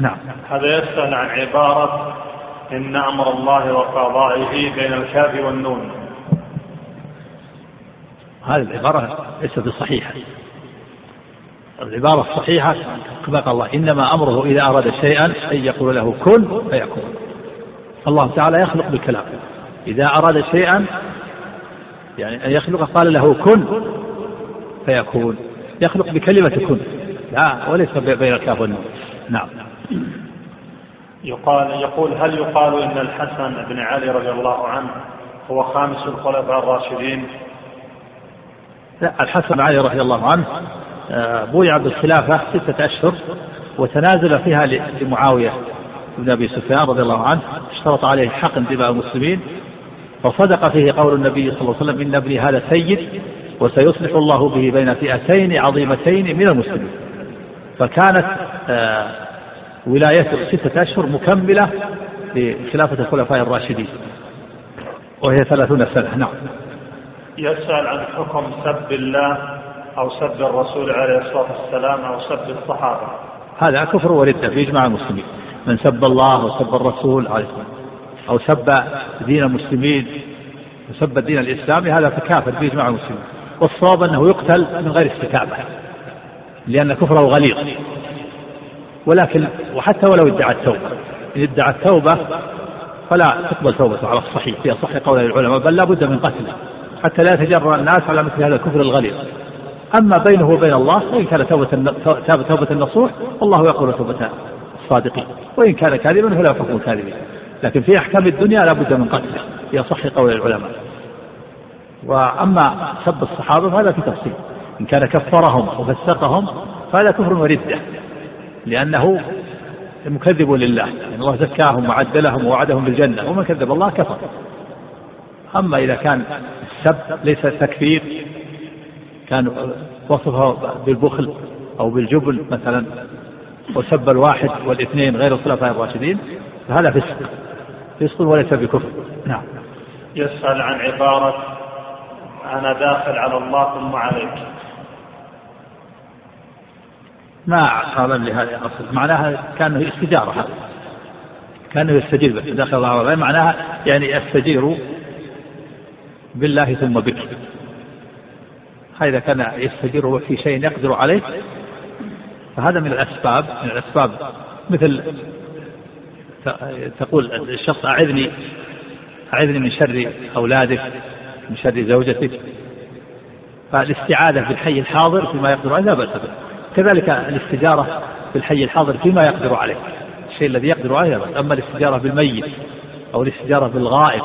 نعم. هذا يسأل عن عبارة إن أمر الله وقضائه بين الكاف والنون. هذه العبارة ليست بصحيحة. العبارة الصحيحة كما قال الله إنما أمره إذا أراد شيئا أن يقول له كن فيكون. الله تعالى يخلق بالكلام. إذا أراد شيئا يعني أن يخلق قال له كن فيكون. يخلق بكلمة كن. لا وليس بين الكاف والنون. نعم. يقال يقول هل يقال إن الحسن بن علي رضي الله عنه هو خامس الخلفاء الراشدين؟ لا الحسن بن علي رضي الله عنه بويع بالخلافة ستة أشهر وتنازل فيها لمعاوية بن أبي سفيان رضي الله عنه اشترط عليه حقن دماء المسلمين وصدق فيه قول النبي صلى الله عليه وسلم إن ابني هذا سيد وسيصلح الله به بين فئتين عظيمتين من المسلمين. فكانت آه، ولايته ستة أشهر مكملة لخلافة الخلفاء الراشدين وهي ثلاثون سنة. نعم. يسأل عن حكم سب الله أو سب الرسول عليه الصلاة والسلام أو سب الصحابة. هذا كفر وردة في إجماع المسلمين. من سب الله أو سب الرسول عليه الصلاة أو سب دين المسلمين وسب الدين الإسلامي هذا كافر في إجماع المسلمين. والصواب أنه يقتل من غير استتابة لأن كفره غليظ. ولكن وحتى ولو ادعى التوبة إن ادعى التوبة فلا تقبل توبته على الصحيح. في أصح قول العلماء بل لا بد من قتله حتى لا يتجرأ الناس على مثل هذا الكفر الغليظ. أما بينه وبين الله فإن كان توبة توبة النصوح والله يقبل توبة الصادقين. وإن كان كاذبا فلا حكم الكاذبين لكن في أحكام الدنيا لا بد من قتله. في أصح قول العلماء. وأما سب الصحابة فهذا في تفصيل. إن كان كفرهم وفسقهم فهذا كفر وردة. لأنه مكذب لله. يعني الله زكاهم وعدلهم ووعدهم بالجنة. ومن كذب الله كفر. أما إذا كان السب ليس تكفير كان وصفه بالبخل أو بالجبن مثلا وسب الواحد والاثنين غير الخلفاء الراشدين فهذا فسق فسق وليس بكفر. نعم. يسأل عن عبارة أنا داخل على الله ثم عليك. ما قال لهذا الأصل. معناها كأنه استجارة هذا. كأنه يستجير. داخل الله معناها يعني استجير بالله ثم بك. هذا كان يستجير في شيء يقدر عليه فهذا من الأسباب من الأسباب مثل تقول الشخص أعذني أعذني من شر أولادك من شر زوجتك فالاستعاذة بالحي الحاضر فيما يقدر عليه لا بأس به. كذلك الاستجارة بالحي الحاضر فيما يقدر عليه. الشيء الذي يقدر عليه أما الاستجارة بالميت أو الاستجارة بالغائب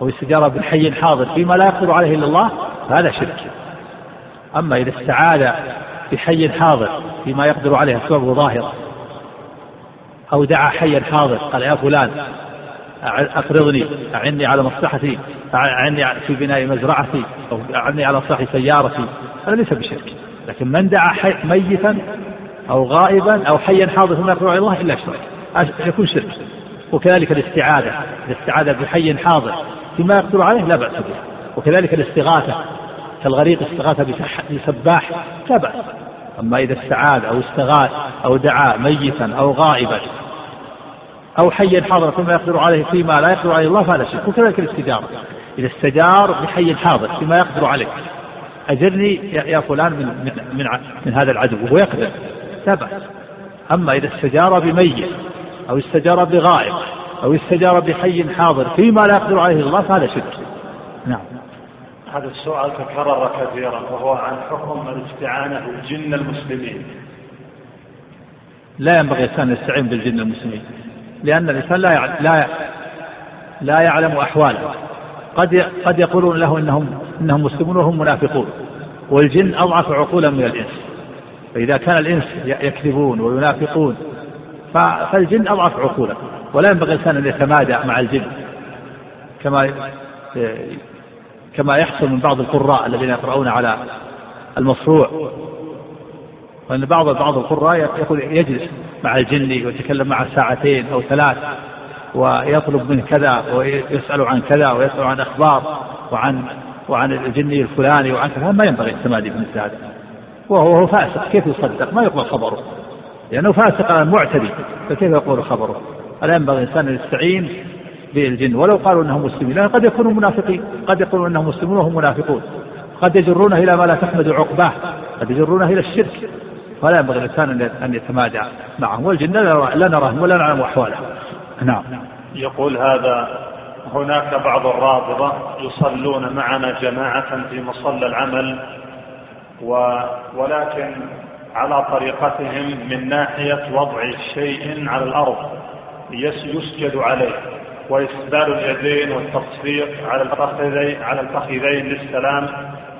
أو الاستجارة بالحي الحاضر فيما لا يقدر عليه إلا الله فهذا شرك. أما إذا استعاذ بحي حاضر فيما يقدر عليه أسبابه ظاهرة أو دعا حيا حاضر قال يا فلان أقرضني أعني على مصلحتي أعني في بناء مزرعتي أو أعني على صلاح سيارتي هذا ليس بشرك. لكن من دعا حي ميتا أو غائبا أو حيا حاضر فيما يقدر على الله إلا شرك. يكون شرك. وكذلك الاستعاذة. الاستعاذة بحي حاضر فيما يقدر عليه لا بأس به. وكذلك الاستغاثة. كالغريق استغاث بسباح لا بأس. أما إذا استعاذ أو استغاث أو دعا ميتا أو غائبا أو حيا حاضرا فيما يقدر عليه فيما لا يقدر عليه الله فهذا شرك. وكذلك الاستجارة. إذا استجار بحي حاضر فيما يقدر عليه. أجرني يا فلان من, من, من, من هذا العدو وهو يقدر. لا بأس. أما إذا استجار بميت أو استجار بغائب أو استجار بحي حاضر فيما لا يقدر عليه الله فهذا شرك. نعم. هذا السؤال تكرر كثيرا وهو عن حكم الاستعانة بالجن المسلمين. لا ينبغي الإنسان يستعين بالجن المسلمين لأن الإنسان لا لا لا يعلم أحواله. قد قد يقولون له إنهم إنهم مسلمون وهم منافقون والجن أضعف عقولا من الإنس. فإذا كان الإنس يكذبون وينافقون فالجن أضعف عقولا. ولا ينبغي الإنسان أن يتمادى مع الجن كما كما يحصل من بعض القراء الذين يقرؤون على المصروع. وأن بعض بعض القراء يقول يجلس مع الجن ويتكلم معه ساعتين أو ثلاث ويطلب منه كذا ويسأل عن كذا ويسأل عن أخبار وعن وعن الجني الفلاني وعن كذا. ما ينبغي التمادي في مثل هذا وهو فاسق. كيف يصدق؟ ما يقبل خبره. لأنه فاسق معتدي. فكيف يقول خبره؟ ألا ينبغي الإنسان أن يستعين بالجن. ولو قالوا أنهم مسلمين لأن قد يكونوا منافقين. قد يقولون أنهم مسلمون وهم منافقون. قد يجرونه إلى ما لا تحمد عقباه. قد يجرونه إلى الشرك. فلا ينبغي الإنسان أن يتمادى معهم. والجن لا نراهم ولا نعلم أحوالهم. نعم. يقول هذا هناك بعض الرافضة يصلون معنا جماعة في مصلى العمل و ولكن على طريقتهم من ناحية وضع شيء على الأرض يسجد عليه. وإسبال اليدين والتصفيق على الفخذين على الفخذين للسلام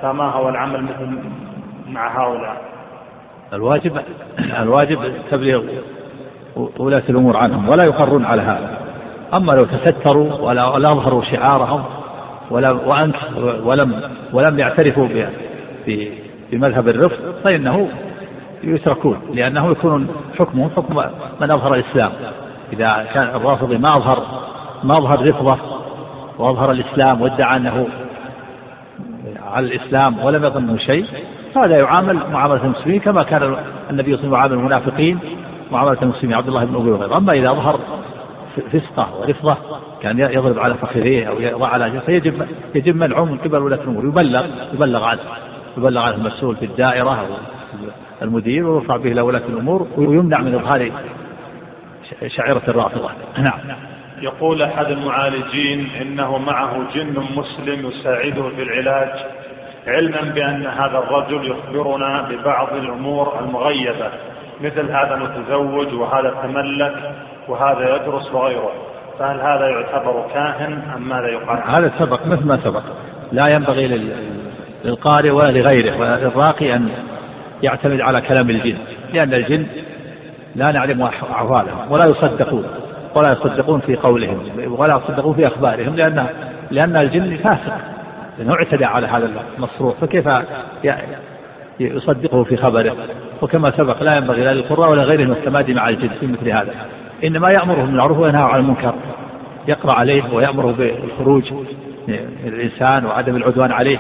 فما هو العمل مثل مع هؤلاء؟ الواجب الواجب تبليغ ولاة الأمور عنهم ولا يقرون على هذا أما لو تستروا ولا, أظهروا شعارهم ولا ولم ولم يعترفوا بمذهب الرفض فإنه يتركون لأنه يكون حكمه حكم من أظهر الإسلام إذا كان الرافضي ما أظهر ما أظهر رفضه وأظهر الإسلام وأدعى أنه على الإسلام ولم يظنه شيء هذا يعامل معاملة المسلمين كما كان النبي صلى الله عليه وسلم يعامل المنافقين معاملة المسلمين عبد الله بن أبي وغيره أما إذا أظهر فسقة ورفضه كان يضرب على فخذيه أو يضع على فيجب يجب منعه من قبل ولاة الأمور. يبلغ يبلغ عنه. يبلغ عنه المسؤول في الدائرة أو المدير ويرفع به إلى ولاة الأمور ويمنع من إظهار شعيرة الرافضة. نعم. يقول أحد المعالجين إنه معه جن مسلم يساعده في العلاج علما بأن هذا الرجل يخبرنا ببعض الأمور المغيبة مثل هذا متزوج وهذا تملك وهذا يدرس وغيره فهل هذا يعتبر كاهن أم ماذا يقال؟ هذا سبق مثل ما سبق. لا ينبغي للقارئ ولا لغيره ولا للراقي أن يعتمد على كلام الجن لأن الجن لا نعلم أحوالهم ولا يصدقون. ولا يصدقون في قولهم ولا يصدقون في أخبارهم لأن لأن الجن فاسق لأنه اعتدى على هذا المصروف فكيف يصدقه في خبره؟ وكما سبق لا ينبغي لا للقراء ولا غيرهم التمادي مع الجن في مثل هذا. إنما يأمره بالمعروف وينهى عن المنكر يقرأ عليه ويأمره بالخروج الإنسان وعدم العدوان عليه.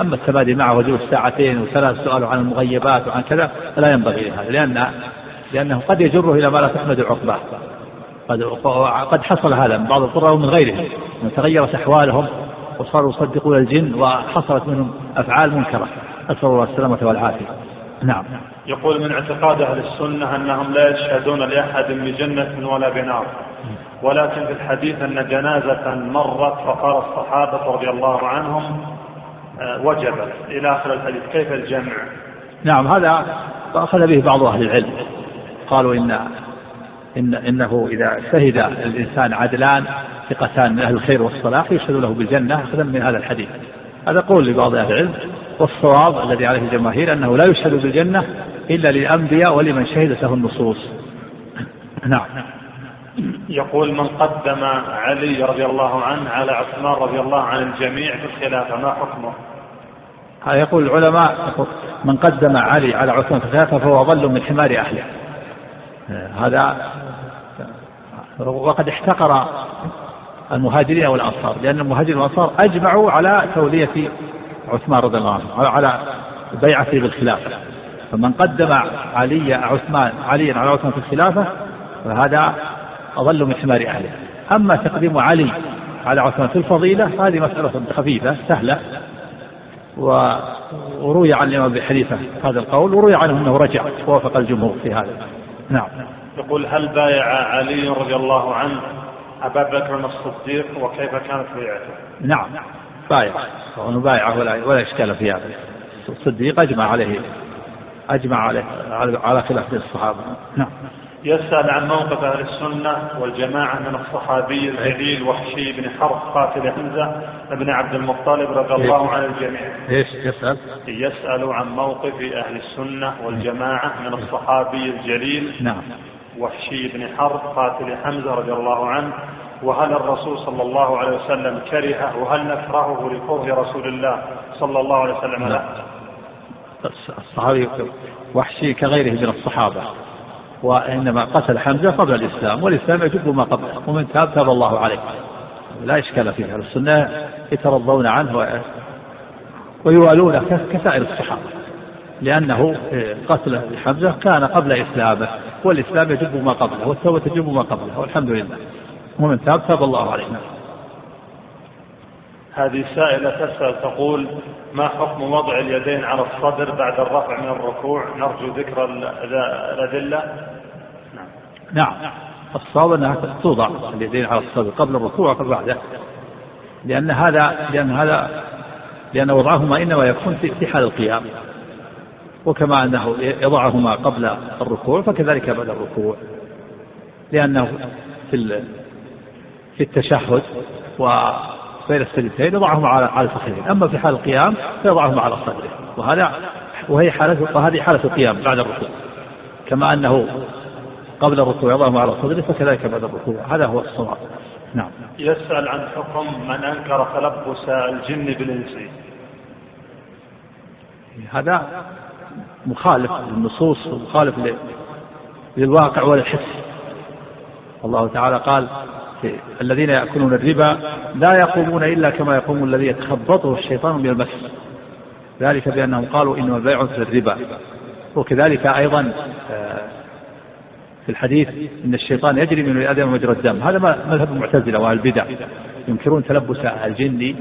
أما التمادي معه وجلوس ساعتين وثلاث سؤال عن المغيبات وعن كذا فلا ينبغي هذا لأن لأنه قد يجره إلى ما لا تحمد عقباه. قد قد حصل هذا. من بعض القراء ومن غيرهم تغيرت أحوالهم وصاروا يصدقون الجن وحصلت منهم أفعال منكرة. أسأل الله السلامة والعافية. نعم. يقول من اعتقاد أهل السنة أنهم لا يشهدون لأحد بجنة ولا بنار. ولكن في الحديث أن جنازة مرت فقال الصحابة رضي الله عنهم آه، وجبت. إلى آخر الحديث كيف الجمع؟ نعم هذا أخذ به بعض أهل العلم. قالوا إن إن إنه إذا شهد الإنسان عدلان ثقتان من أهل الخير والصلاح يشهد له بالجنة أخذا من هذا الحديث. هذا قول لبعض أهل العلم والصواب الذي عليه الجماهير أنه لا يشهد بالجنة إلا للأنبياء ولمن شهدت له النصوص. نعم. يقول من قدم علي رضي الله عنه على عثمان رضي الله عن الجميع في الخلافة ما حكمه؟ يقول العلماء من قدم علي على عثمان في الخلافة فهو أضل من حمار أهله. هذا وقد احتقر المهاجرين والأنصار لأن المهاجرين والأنصار أجمعوا على تولية عثمان رضي الله عنه على بيعته بالخلافة فمن قدم علي عثمان عليا على عثمان في الخلافة فهذا أضل من حمار أهله. أما تقديم علي على عثمان في الفضيلة فهذه مسألة خفيفة سهلة. وروي عن الإمام أبي حنيفة هذا القول وروي عنه أنه رجع ووافق الجمهور في هذا. نعم. يقول هل بايع علي رضي الله عنه أبا بكر الصديق وكيف كانت بيعته؟ نعم. بايع. وهو بايع ولا ولا إشكال في هذا. الصديق أجمع عليه. أجمع عليه على خلاف الصحابة. نعم. يسأل عن موقف أهل السنة والجماعة من الصحابي الجليل وحشي بن حرب قاتل حمزة بن عبد المطلب رضي الله عن الجميع. إيش يسأل؟ يسأل عن موقف أهل السنة والجماعة من الصحابي الجليل نعم وحشي بن حرب قاتل حمزة رضي الله عنه وهل الرسول صلى الله عليه وسلم كرهه وهل نكرهه لكره رسول الله صلى الله عليه وسلم له؟ الصحابي وحشي كغيره من الصحابة وإنما قتل حمزة قبل الإسلام والإسلام يجب ما قبله ومن تاب تاب الله عليه. لا إشكال فيه أهل السنة يترضون عنه ويوالون كسائر الصحابة. لأنه قتله لحمزة كان قبل إسلامه والإسلام يجب ما قبله والتوبة تجب ما قبله والحمد لله. ومن تاب تاب الله عليه. هذه سائلة تسأل تقول ما حكم وضع اليدين على الصدر بعد الرفع من الركوع؟ نرجو ذكر الأدلة. نعم. نعم الصواب أنها توضع اليدين على الصدر قبل الركوع وقبل بعده. لأن هذا لأن هذا لأن وضعهما إنما يكون في حال القيام. وكما أنه يضعهما قبل الركوع فكذلك بعد الركوع. لأنه في في التشهد وبين السجدتين يضعهما على على فخذه أما في حال القيام فيضعهما على صدره وهذا وهي حالة وهذه حالة القيام بعد الركوع. كما أنه قبل الركوع يضعهما على صدره فكذلك بعد الركوع. هذا هو الصواب. نعم. يسأل عن حكم من أنكر تلبس الجن بالإنس. هذا مخالف للنصوص ومخالف للواقع وللحس. الله تعالى قال الذين يأكلون الربا لا يقومون إلا كما يقوم الذي يتخبطه الشيطان من المس. ذلك بأنهم قالوا إنما البيع مثل الربا. وكذلك أيضا آه، في الحديث إن الشيطان يجري من آدم مجرى الدم. هذا مذهب المعتزلة وأهل البدع. ينكرون تلبس الجن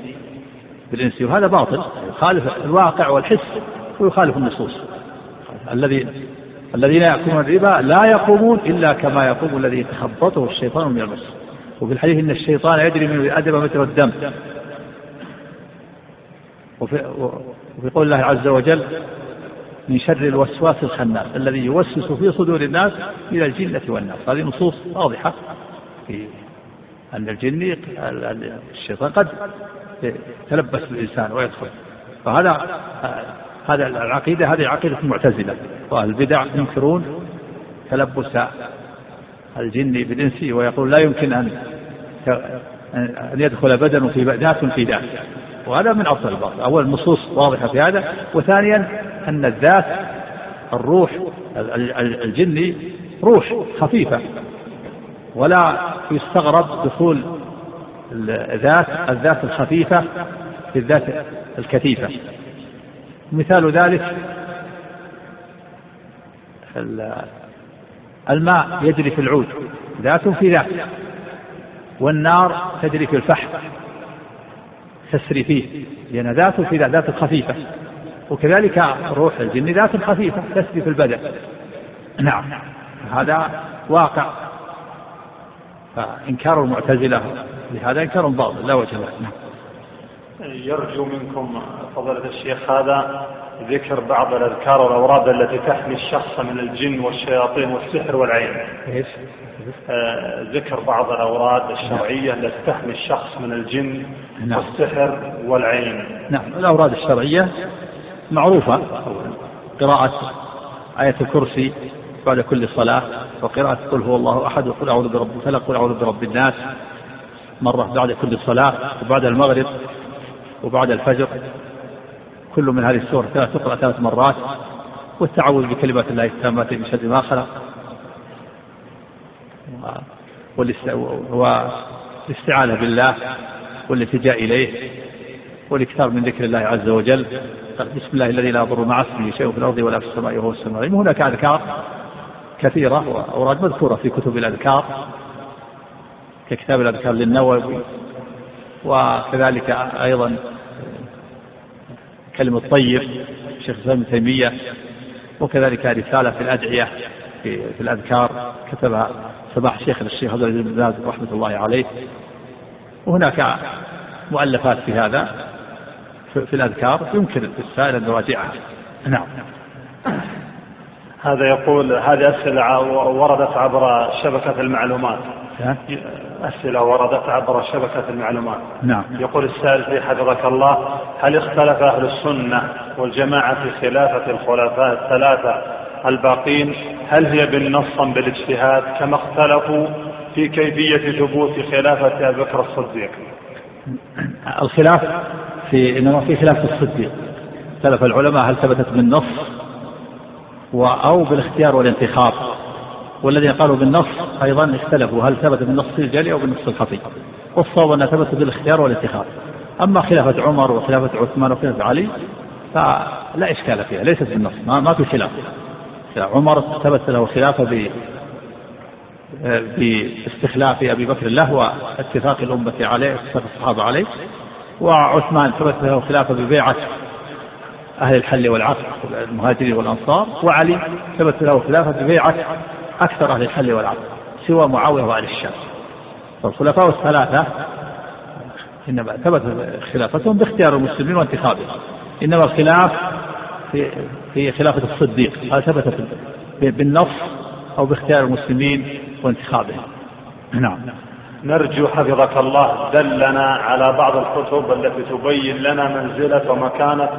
بالإنس وهذا باطل. يخالف الواقع والحس ويخالف النصوص. الذي الذين يأكلون الربا لا يقومون إلا كما يقوم الذي يتخبطه الشيطان من المس. وفي الحديث إن الشيطان يجري من الأدب مثل الدم. وفي, وفي قول الله عز وجل من شر الوسواس الخناس الذي يوسوس في صدور الناس من الجنة والناس. هذه نصوص واضحة في أن الجن الشيطان قد يتلبس بالإنسان ويدخل. فهذا هذا العقيدة هذه عقيدة المعتزلة وأهل البدع ينكرون تلبس الجن بالإنس ويقول لا يمكن أن أن يدخل بدن في ذات في ذات. وهذا من أفضل الباطل. أول النصوص واضحة في هذا. وثانيا أن الذات الروح الجني روح خفيفة. ولا يستغرب دخول الذات الذات الخفيفة في الذات الكثيفة. مثال ذلك الماء يجري في العود ذات في ذات والنار تجري في الفحم تسري فيه لأن ذات في ذات ذات خفيفة وكذلك روح الجن ذات خفيفة تسري في البدن. نعم هذا واقع. فإنكار المعتزلة لهذا إنكار باطل لا وجه له. نعم. يرجو منكم فضيلة الشيخ هذا. ذكر بعض الأذكار والأوراد التي تحمي الشخص من الجن والشياطين والسحر والعين. إيش؟ آه ذكر بعض الأوراد الشرعية التي تحمي الشخص من الجن نعم. والسحر والعين. نعم الأوراد الشرعية معروفة. قراءة آية الكرسي بعد كل صلاة وقراءة قل هو الله أحد وقل أعوذ برب الفلق قل أعوذ برب الناس. مرة بعد كل صلاة وبعد المغرب وبعد الفجر. كل من هذه السور تقرأ ثلاث مرات والتعوذ بكلمات الله التامات من شر ما خلق. والاستعانة بالله والالتجاء إليه والإكثار من ذكر الله عز وجل. بسم الله الذي لا يضر مع اسمه شيء في الأرض ولا في السماء وهو السماء هناك أذكار كثيرة وأوراد مذكورة في كتب الأذكار ككتاب الأذكار للنووي وكذلك أيضا كلمة الطيب شيخ الإسلام ابن تيمية وكذلك رسالة في الأدعية في, في الأذكار كتبها سماح شيخ الشيخ عبد العزيز بن باز رحمة الله عليه. وهناك مؤلفات في هذا في الأذكار يمكن السائل أن يراجعها نعم. هذا يقول هذه أسئلة وردت عبر شبكة المعلومات. أسئلة وردت عبر شبكة المعلومات. نعم. يقول السائل في حفظك الله هل اختلف أهل السنة والجماعة في خلافة الخلفاء الثلاثة الباقين؟ هل هي بالنص بالاجتهاد؟ كما اختلفوا في كيفية ثبوت خلافة أبي بكر الصديق. الخلاف في إنما في خلاف الصديق. اختلف العلماء هل ثبتت بالنص أو بالاختيار والانتخاب. والذين قالوا بالنص أيضا اختلفوا هل ثبت بالنص الجلي أو بالنص الخفي والصواب أنها ثبت بالاختيار والاتخاذ. أما خلافة عمر وخلافة عثمان وخلافة علي فلا إشكال فيها ليست بالنص ما, ما في خلاف. عمر ثبت له خلافة ب باستخلاف أبي بكر له واتفاق الأمة عليه اتفاق الصحابة عليه. وعثمان ثبت له خلافة ببيعة أهل الحل والعقد المهاجرين والأنصار. وعلي ثبت له خلافة ببيعة أكثر أهل الحل والعقد سوى معاوية وآل الشام. فالخلفاء الثلاثة إنما ثبت خلافتهم باختيار المسلمين وانتخابهم. إنما الخلاف في في خلافة الصديق هذا ثبت بالنص أو باختيار المسلمين وانتخابهم. نعم. نرجو حفظك الله دلنا على بعض الكتب التي تبين لنا منزلة ومكانة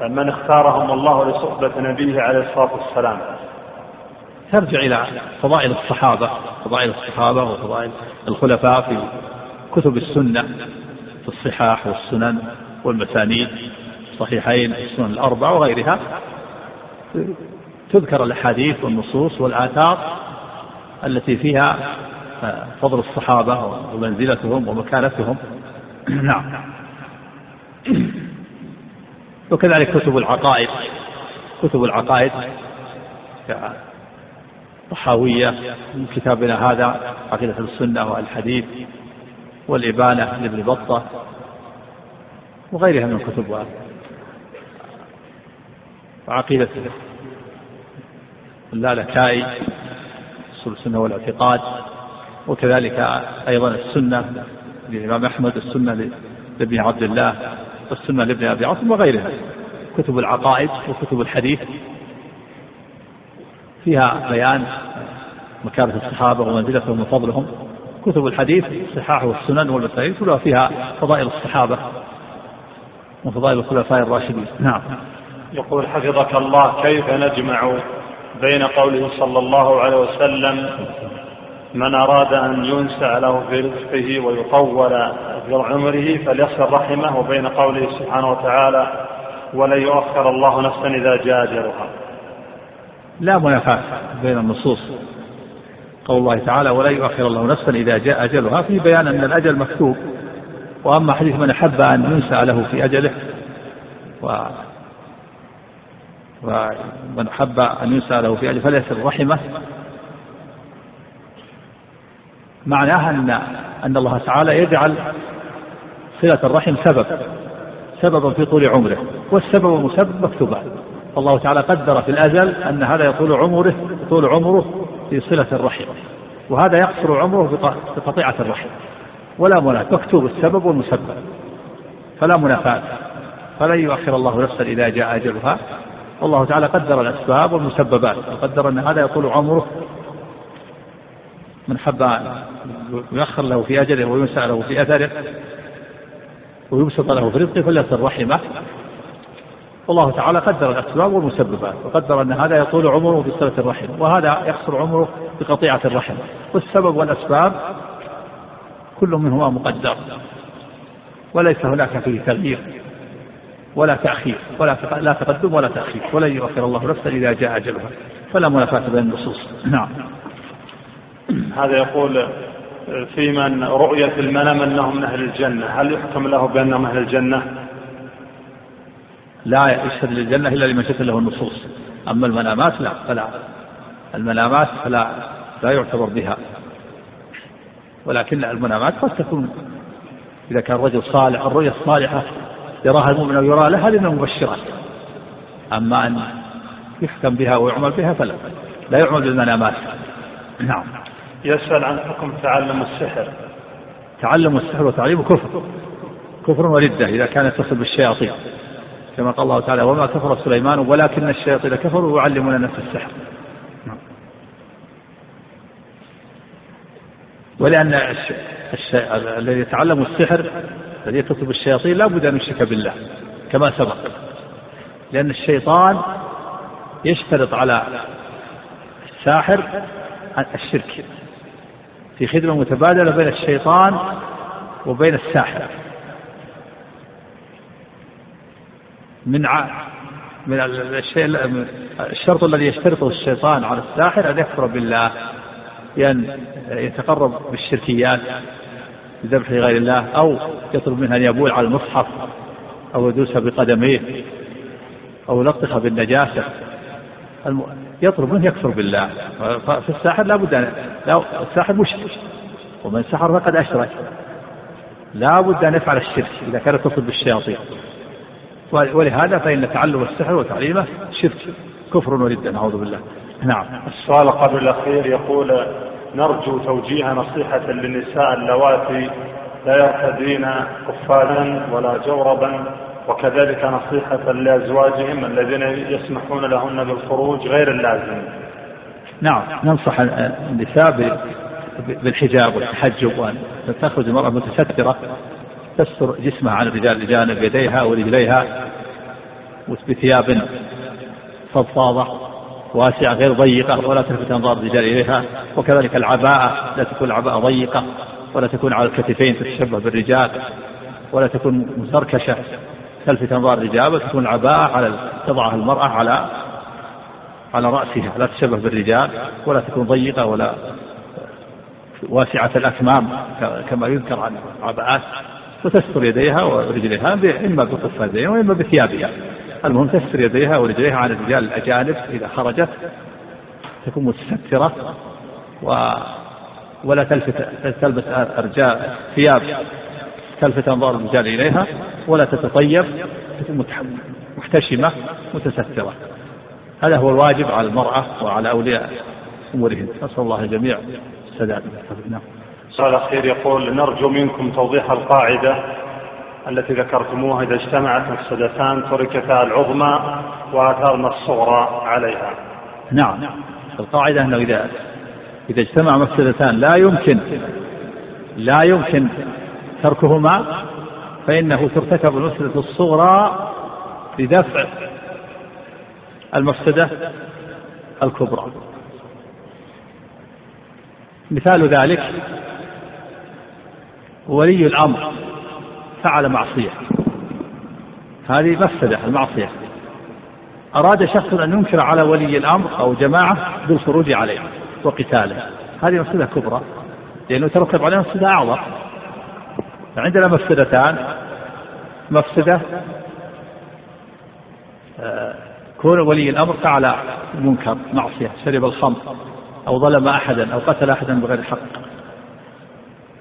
من اختارهم الله لصحبة نبيه عليه الصلاة والسلام. ترجع إلى فضائل الصحابة فضائل الصحابة وفضائل الخلفاء في كتب السنة في الصحاح والسنن والمسانيد الصحيحين السنن الأربع وغيرها. تذكر الأحاديث والنصوص والآثار التي فيها فضل الصحابة ومنزلتهم ومكانتهم. نعم. وكذلك كتب العقائد كتب العقائد. طحاوية من كتابنا هذا عقيدة السنة والحديث والإبانة لابن بطة وغيرها من الكتب وعقيدة اللالكائي أصول السنة والاعتقاد وكذلك أيضا السنة للإمام أحمد السنة لابن عبد الله والسنة لابن أبي عاصم وغيرها كتب العقائد وكتب الحديث فيها بيان مكانة الصحابة ومنزلتهم وفضلهم. كتب الحديث الصحاح والسنن والمسائل كلها فيها فضائل الصحابة وفضائل الخلفاء الراشدين. نعم. يقول حفظك الله كيف نجمع بين قوله صلى الله عليه وسلم من أراد أن ينسع له في رزقه ويطول في عمره فليصل رحمه وبين قوله سبحانه وتعالى ولن يؤخر الله نفسا إذا جاء أجلها لا منافاة بين النصوص. قول الله تعالى ولا يؤخر الله نفسا إذا جاء أجلها. في بيان أن الأجل مكتوب وأما حديث من أحب أن ينسى له في أجله و ومن أحب أن ينسى له في أجله فليصل رحمه معناها أن أن الله تعالى يجعل صلة الرحم سبب سببا في طول عمره والسبب والمسبب مكتوبان الله تعالى قدر في الأزل أن هذا يطول عمره يطول عمره في صلة الرحم. وهذا يقصر عمره في قطيعة الرحم. ولا منافاة. مكتوب السبب والمسبب. فلا منافاة. فلن يؤخر الله نفسا إذا جاء أجلها. والله تعالى قدر الأسباب والمسببات. وقدر أن هذا يطول عمره. من حب يؤخر له في أجله وينسى له في أثره ويبسط له في رزقه فليصل رحمه. والله تعالى قدر الأسباب والمسببات وقدر أن هذا يطول عمره في صلة الرحم وهذا يقصر عمره بقطيعة الرحم. والسبب والأسباب كل منهما مقدر. وليس هناك فيه تغيير ولا تأخير ولا لا تقدم ولا تأخير ولن يؤخر الله نفسا إذا جاء أجلها. فلا منافاة بين النصوص. نعم. هذا يقول في من رؤية المنام أنهم من أهل الجنة هل يحكم له بأنهم أهل الجنة؟ لا يشهد للجنة إلا لمن شهد له النصوص. أما المنامات لا فلا. المنامات فلا لا يعتبر بها. ولكن المنامات قد تكون. إذا كان رجل صالح الرؤيا الصالحة يراها المؤمن أو يراها له هذه من المبشرات أما أن يحكم بها ويعمل بها فلا. لا يعمل بالمنامات نعم. يسأل عن حكم تعلم السحر. تعلم السحر وتعليمه كفر. كفر وردة إذا كان يتصل بالشياطين. كما قال الله تعالى وما كفر سليمان ولكن الشياطين كفروا يعلمون الناس السحر. ولأن الذي يتعلم السحر الذي يتصل بالشياطين لا بد أن يشرك بالله كما سبق لأن الشيطان يشترط على الساحر الشرك في خدمة متبادلة بين الشيطان وبين الساحر من. من الشيء الشرط الذي يشترطه الشيطان على الساحر أن يكفر بالله بأن يتقرب بالشركيات بذبح غير الله أو يطلب منها أن يبول على المصحف أو يدوس بقدميه أو يلطخ بالنجاسة. يطلب منه يكفر بالله. ففي الساحر لابد أن لا الساحر مشرك ومن سحر فقد أشرك. لا بد أن يفعل الشرك إذا كان يتصل بالشياطين. ولهذا فإن تعلم السحر وتعليمه شرك كفر وردة نعوذ بالله. نعم. السؤال قبل الأخير يقول نرجو توجيه نصيحة للنساء اللواتي لا يرتدين قفازا ولا جوربا وكذلك نصيحة لأزواجهم الذين يسمحون لهن بالخروج غير اللازم. نعم. ننصح النساء بالحجاب والتحجب وأن تخرج المرأة متسترة تستر جسمها عن الرجال لجانب يديها ورجليها بثياب فضفاضة واسعة غير ضيقة ولا تلفت أنظار الرجال إليها. وكذلك العباءة لا تكون العباءة ضيقة ولا تكون على الكتفين تتشبه بالرجال ولا تكون مزركشة تلفت أنظار الرجال وتكون العباءة على تضعها المرأة على على رأسها لا تشبه بالرجال ولا تكون ضيقة ولا واسعة الأكمام كما يذكر عن عباءات وتستر يديها ورجليها إما بقفازين وإما بثيابها. المهم تستر يديها ورجليها عن الرجال الأجانب إذا خرجت. تكون متسترة و ولا تلفت تلبس أرجاء ثياب تلفت أنظار الرجال إليها ولا تتطيب. تكون محتشمة متسترة. هذا هو الواجب على المرأة وعلى أولياء أمورهم. نسأل الله الجميع السداد نعم. السؤال الأخير. يقول نرجو منكم توضيح القاعدة التي ذكرتموها إذا اجتمعت مفسدتان تركتا العظمى وآثارنا الصغرى عليها. نعم. القاعدة أنه إذا إذا اجتمع مفسدتان لا يمكن لا يمكن تركهما فإنه ترتكب المفسدة الصغرى لدفع المفسدة الكبرى. مثال ذلك ولي الأمر فعل معصية. هذه مفسدة المعصية. أراد شخص أن ينكر على ولي الأمر أو جماعة بالخروج عليه وقتاله. هذه مفسدة كبرى لأنه ترتب عليها مفسدة أعظم. فعندنا مفسدتان. مفسدة آه، كون ولي الأمر فعل منكر معصية شرب الخمر أو ظلم أحدا أو قتل أحدا بغير حق.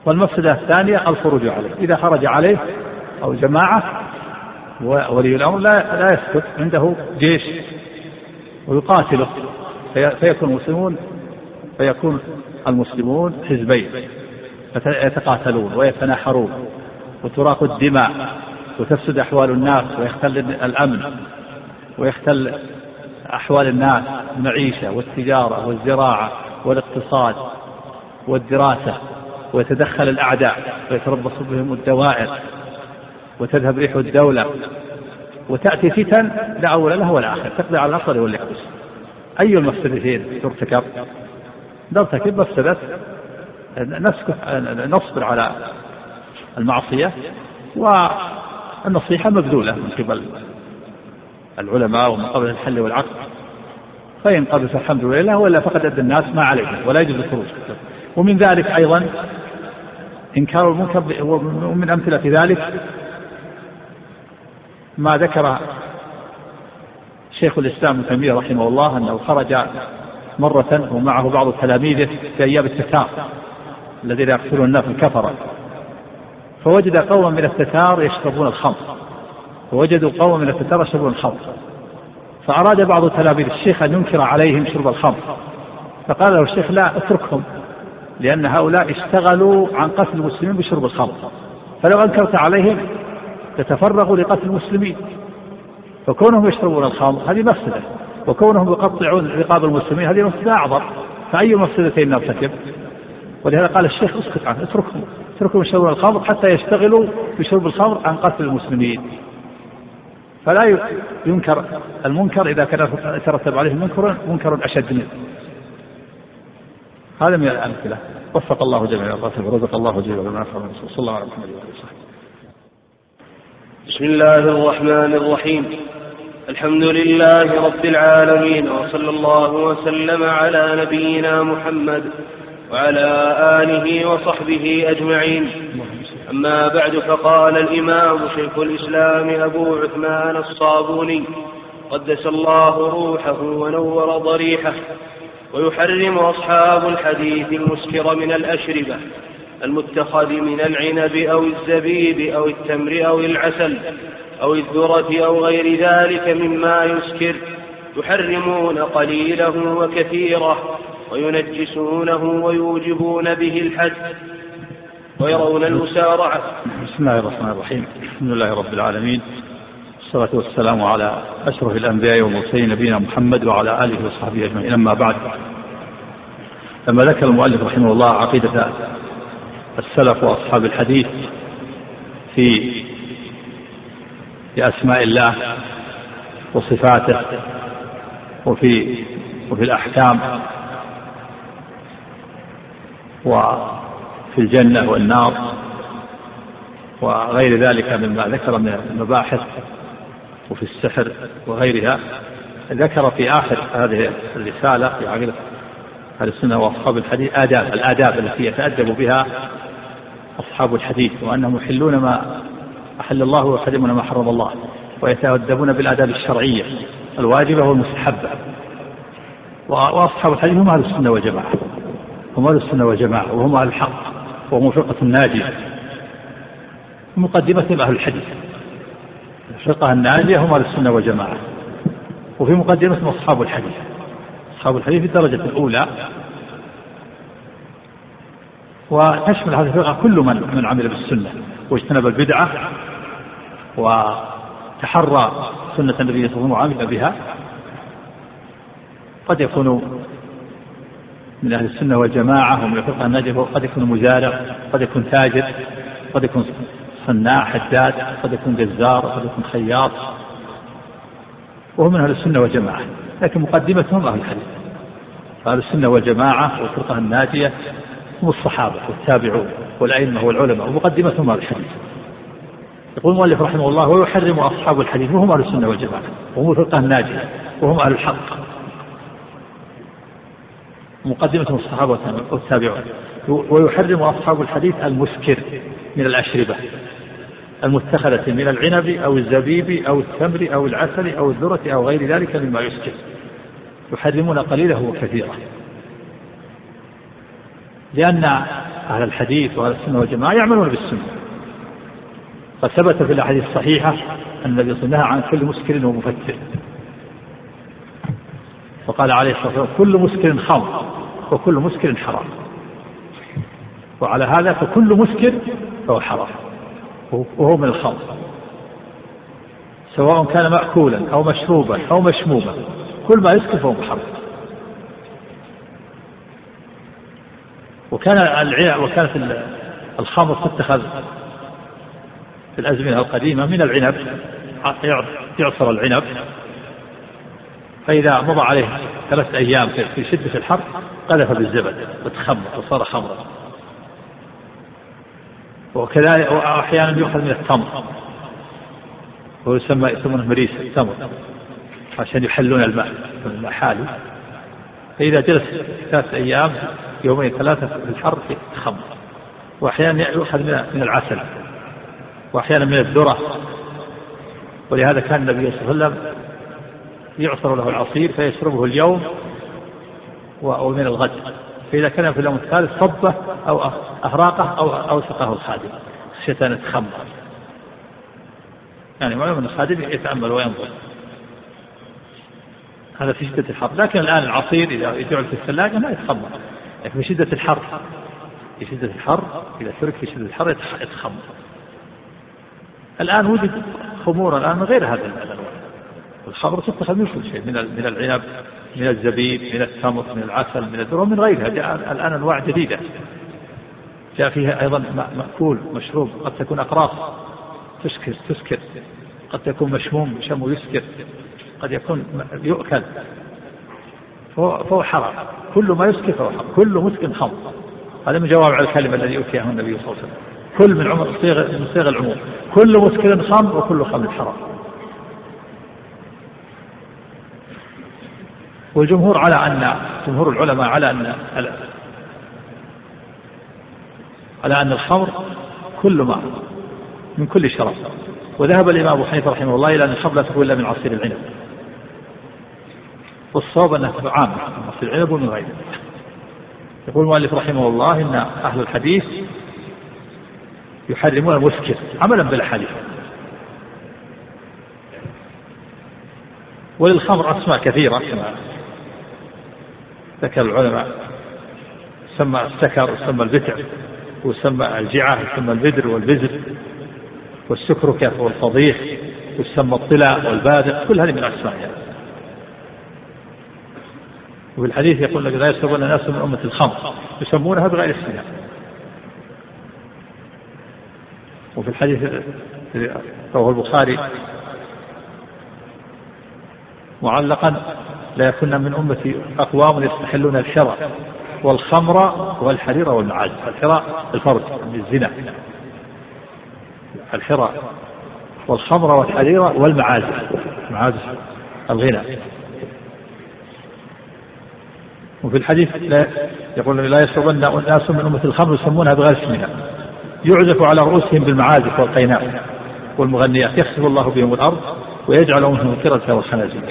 والمفسدة الثانية الخروج عليه. إذا خرج عليه أو جماعة ولي الأمر لا لا يسكت عنده جيش ويقاتله. فيكون المسلمون فيكون المسلمون حزبين. يتقاتلون ويتناحرون وتراق الدماء وتفسد أحوال الناس ويختل الأمن ويختل أحوال الناس المعيشة والتجارة والزراعة والاقتصاد والدراسة. ويتدخل الأعداء ويتربص بهم الدوائر وتذهب ريح الدولة وتأتي فتن لا أول لها ولا آخر تقضي على الأصل واليابس أي المفسدتين ترتكب نرتكب مفسدة نصبر على المعصية والنصيحة مبذولة من قبل العلماء ومن قبل الحل والعقد. فإن قبل فالحمد لله وإلا فقد أدى الناس ما عليه ولا يجوز الخروج. ومن ذلك أيضا إنكار المنكر ومن أمثلة ذلك ما ذكر شيخ الإسلام ابن تيمية رحمه الله أنه خرج مرة ومعه بعض تلاميذه في أيام التتار الذين يقتلون الناس الكفرة فوجد قوما من التتار يشربون الخمر. فوجدوا قوما من التتار يشربون الخمر. فأراد بعض تلاميذ الشيخ أن ينكر عليهم شرب الخمر. فقال له الشيخ لا اتركهم. لأن هؤلاء اشتغلوا عن قتل المسلمين بشرب الخمر. فلو أنكرت عليهم يتفرغوا لقتل المسلمين. فكونهم يشربون الخمر هذه مفسدة. وكونهم يقطعون رقاب المسلمين هذه مفسدة أعظم. فأي مفسدتين نرتكب ولهذا قال الشيخ اسكت عنه اتركهم. اتركهم يشربون الخمر حتى يشتغلوا بشرب الخمر عن قتل المسلمين. فلا ينكر المنكر إذا كان يترتب عليه منكر منكر أشد منه. هذا من الأمثلة. وفق الله جميع الرسل ورزق الله جميع من صلى الله عليه وسلم بسم الله الرحمن الرحيم. الحمد لله رب العالمين وصلى الله وسلم على نبينا محمد وعلى آله وصحبه أجمعين. أما بعد فقال الإمام شيخ الإسلام أبو عثمان الصابوني قدس الله روحه ونور ضريحه. ويحرم أصحاب الحديث المسكر من الأشربة المتخذ من العنب أو الزبيب أو التمر أو العسل أو الذرة أو غير ذلك مما يسكر. يحرمون قليله وكثيره وينجسونه ويوجبون به الحد. ويرون المسارعة بسم الله الرحمن الرحيم. الحمد لله رب العالمين. والصلاة والسلام على أشرف الأنبياء والمرسلين نبينا محمد وعلى آله وصحبه أجمعين. أما بعد لما ذكر المؤلف رحمه الله عقيدة السلف وأصحاب الحديث في في أسماء الله وصفاته وفي وفي الأحكام وفي الجنة والنار وغير ذلك مما ذكر من المباحث. وفي السحر وغيرها ذكر في آخر هذه الرسالة في عقيدة أهل السنة وأصحاب الحديث آداب الآداب التي يتأدب بها أصحاب الحديث وأنهم يحلون ما أحل الله ويحرمون ما حرم الله ويتأدبون بالآداب الشرعية الواجبة والمستحبة. وأصحاب الحديث هم أهل السنة والجماعة هم أهل السنة والجماعة وهم أهل الحق وهم فرقة الناجية مقدمة أهل الحديث. الفرقة الناجية هم أهل السنة والجماعة. وفي مقدمة أصحاب الحديث. أصحاب الحديث في الدرجة الأولى. وتشمل هذه الفرقة كل من من عمل بالسنة. واجتنب البدعة وتحرى سنة النبي صلى الله عليه وسلم وعمل بها. قد يكون من أهل السنة والجماعة ومن الفقه الناجية قد يكون مزارع قد يكون تاجر قد يكون صناع حداد قد يكون جزار قد يكون خياط. وهو من أهل السنة والجماعة لكن مقدمتهم أهل الحديث. أهل السنة والجماعة والفرقة الناجية هم الصحابة والتابعون والأئمة والعلماء ومقدمتهم أهل الحديث. يقول المؤلف رحمه الله ويحرم أصحاب الحديث وهم أهل السنة والجماعة وهم الفرقة الناجية وهم أهل الحق. مقدمة الصحابة والتابعون. ويحرم أصحاب الحديث المسكر من الأشربة. المتخذة من العنب أو الزبيب أو التمر أو العسل أو الذرة أو غير ذلك مما يسكر يحرمون قليله وكثيره لأن أهل الحديث وأهل السنة والجماعة يعملون بالسنة. قد ثبت في الأحاديث الصحيحة أن النبي صلى الله عليه وسلم عن كل مسكر ومفتر. وقال عليه الصلاة والسلام كل مسكر خمر وكل مسكر حرام. وعلى هذا فكل مسكر فهو حرام. وهو من الخمر سواء كان مأكولا أو مشروبا أو مشموما. كل ما يسكر فهو محرم. وكان وكانت الخمر تتخذ في الأزمنة القديمة من العنب. يعصر العنب. فإذا مضى عليه ثلاثة أيام في شدة الحر قذف بالزبد وتخمر وصار خمرا. وكذلك وأحيانا يؤخذ من التمر. وهو يسمى يسمونه مريس التمر عشان يحلون الماء الماء حالي فإذا جلس ثلاثة أيام يومين ثلاثة في الحر يتخمر وأحيانا يؤخذ من من العسل وأحيانا من الذرة. ولهذا كان النبي صلى الله عليه وسلم يعصر له العصير فيشربه اليوم ومن الغد. فإذا كان في اليوم الثالث صبة أو أهراقه أو أو سقاه الخادم. خشية أن يتخمر. يعني معلوم أن الخادم يتأمل وينظر. هذا في شدة الحر لكن الآن العصير إذا جعل في الثلاجة ما يتخمر. لكن في شدة الحر في شدة الحر إذا ترك في شدة الحر يتخمر. الآن وجد خمور الآن من غير هذا الأنواع الخمر تتخذ من كل شيء من العنب. من الزبيب من التمر من العسل من الذرة ومن غيرها. جاء الآن أنواع جديدة. جاء فيها أيضا مأكول مشروب قد تكون أقراص. تسكر تسكر. قد تكون مشموم شم يسكر. قد يكون يؤكل. فهو, حرام. كل ما يسكر فهو حرام. كل مسكن خمر هذا من جواب على الكلمة الذي أوتيه النبي صلى الله عليه وسلم. كل من عمر صيغ من صيغ العموم. كل مسكر خمر وكل خمر حرام. والجمهور على أن جمهور العلماء على أن على أن الخمر كل ما من كل شراب وذهب الإمام أبو حنيفة رحمه الله إلى أن الخمر لا تكون إلا من عصير العنب. والصواب أنها عامة من عصير العنب ومن غيره. يقول المؤلف رحمه الله إن أهل الحديث يحرمون المسكر عملا بالأحاديث وللخمر أسماء كثيرة. كما ذكر العلماء سمى السكر وسمى البتع وسمى الجعة وسمى البدر والبزر والسكركة والفضيخ وسمى الطلاء والبادق كل هذه من أسمائها يعني. وفي الحديث يقول لك لا يشربون الناس من أمة الخمر يسمونها بغير اسمها وفي الحديث رواه البخاري معلقا لا يكون من أمتي أقوام يستحلون الشرع والخمر والحرير والمعازف الحراء الفرج من الزنا. الحراء والخمر والحرير والمعازف معازف الغنى. وفي الحديث لا يقول لا يشربن أناس من أمة الخمر يسمونها بغير اسمها. يعزف على رؤوسهم بالمعازف والقينات والمغنيات. يخسف الله بهم الأرض ويجعل منهم الكرة والخنازير.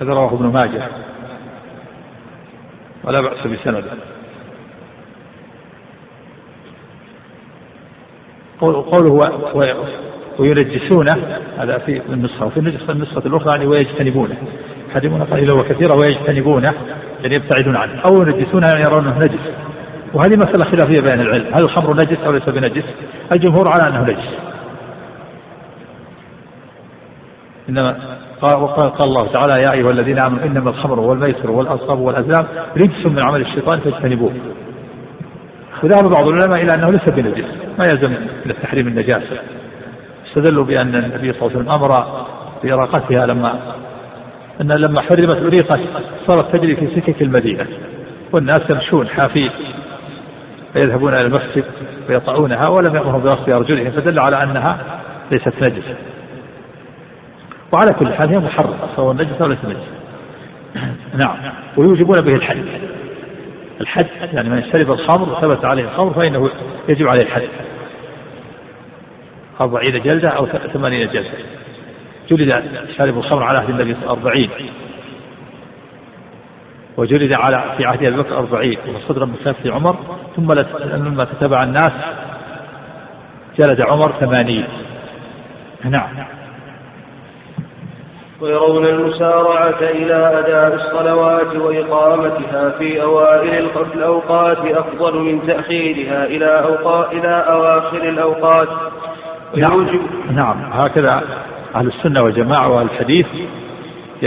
هذا رواه ابن ماجه. ولا بأس بسنده. قوله وينجسونه هذا في النسخة وفي النسخة الأخرى يعني ويجتنبونه. يحرمون قليلا وكثيرا ويجتنبونه يعني يبتعدون عنه. أو ينجسونه يعني يرونه نجس. وهذه مسألة خلافية بين العلم. هل الخمر نجس أو ليس بنجس؟ الجمهور على أنه نجس. إنما قال, قال الله تعالى يا أيها الذين آمنوا إنما الخمر والميسر والأنصاب والأزلام رجس من عمل الشيطان فاجتنبوه. وذهب بعض العلماء إلى أنه ليس بنجس ما يلزم من التحريم النجاسة. استدلوا بأن النبي صلى الله عليه وسلم أمر بإراقتها لما أن لما حرمت أريقت صارت تجري في سكك المدينة والناس يمشون حافين فيذهبون إلى المسجد ويطعونها ولم يأمرهم بغسل أرجلهم فدل على أنها ليست نجسة. وعلى كل حال هي محرمة. سواء نجسة أو ليست نجسة نعم. ويوجبون به الحد الحد يعني من شرب الخمر وثبت عليه الخمر فإنه يجب عليه الحد أربعين جلدة أو ثمانين جلدة. جلد شارب الخمر على عهد النبي أربعين. وجلد على في عهد أبي بكر أربعين. وصدرا من خلافة عمر. ثم لما تتبع الناس جلد عمر ثمانين. نعم. ويرون المسارعة إلى أداء الصلوات وإقامتها في أوائل الأوقات أفضل من تأخيرها إلى أوقات إلى أواخر الأوقات. نعم, نعم. هكذا أهل السنة والجماعة وأهل الحديث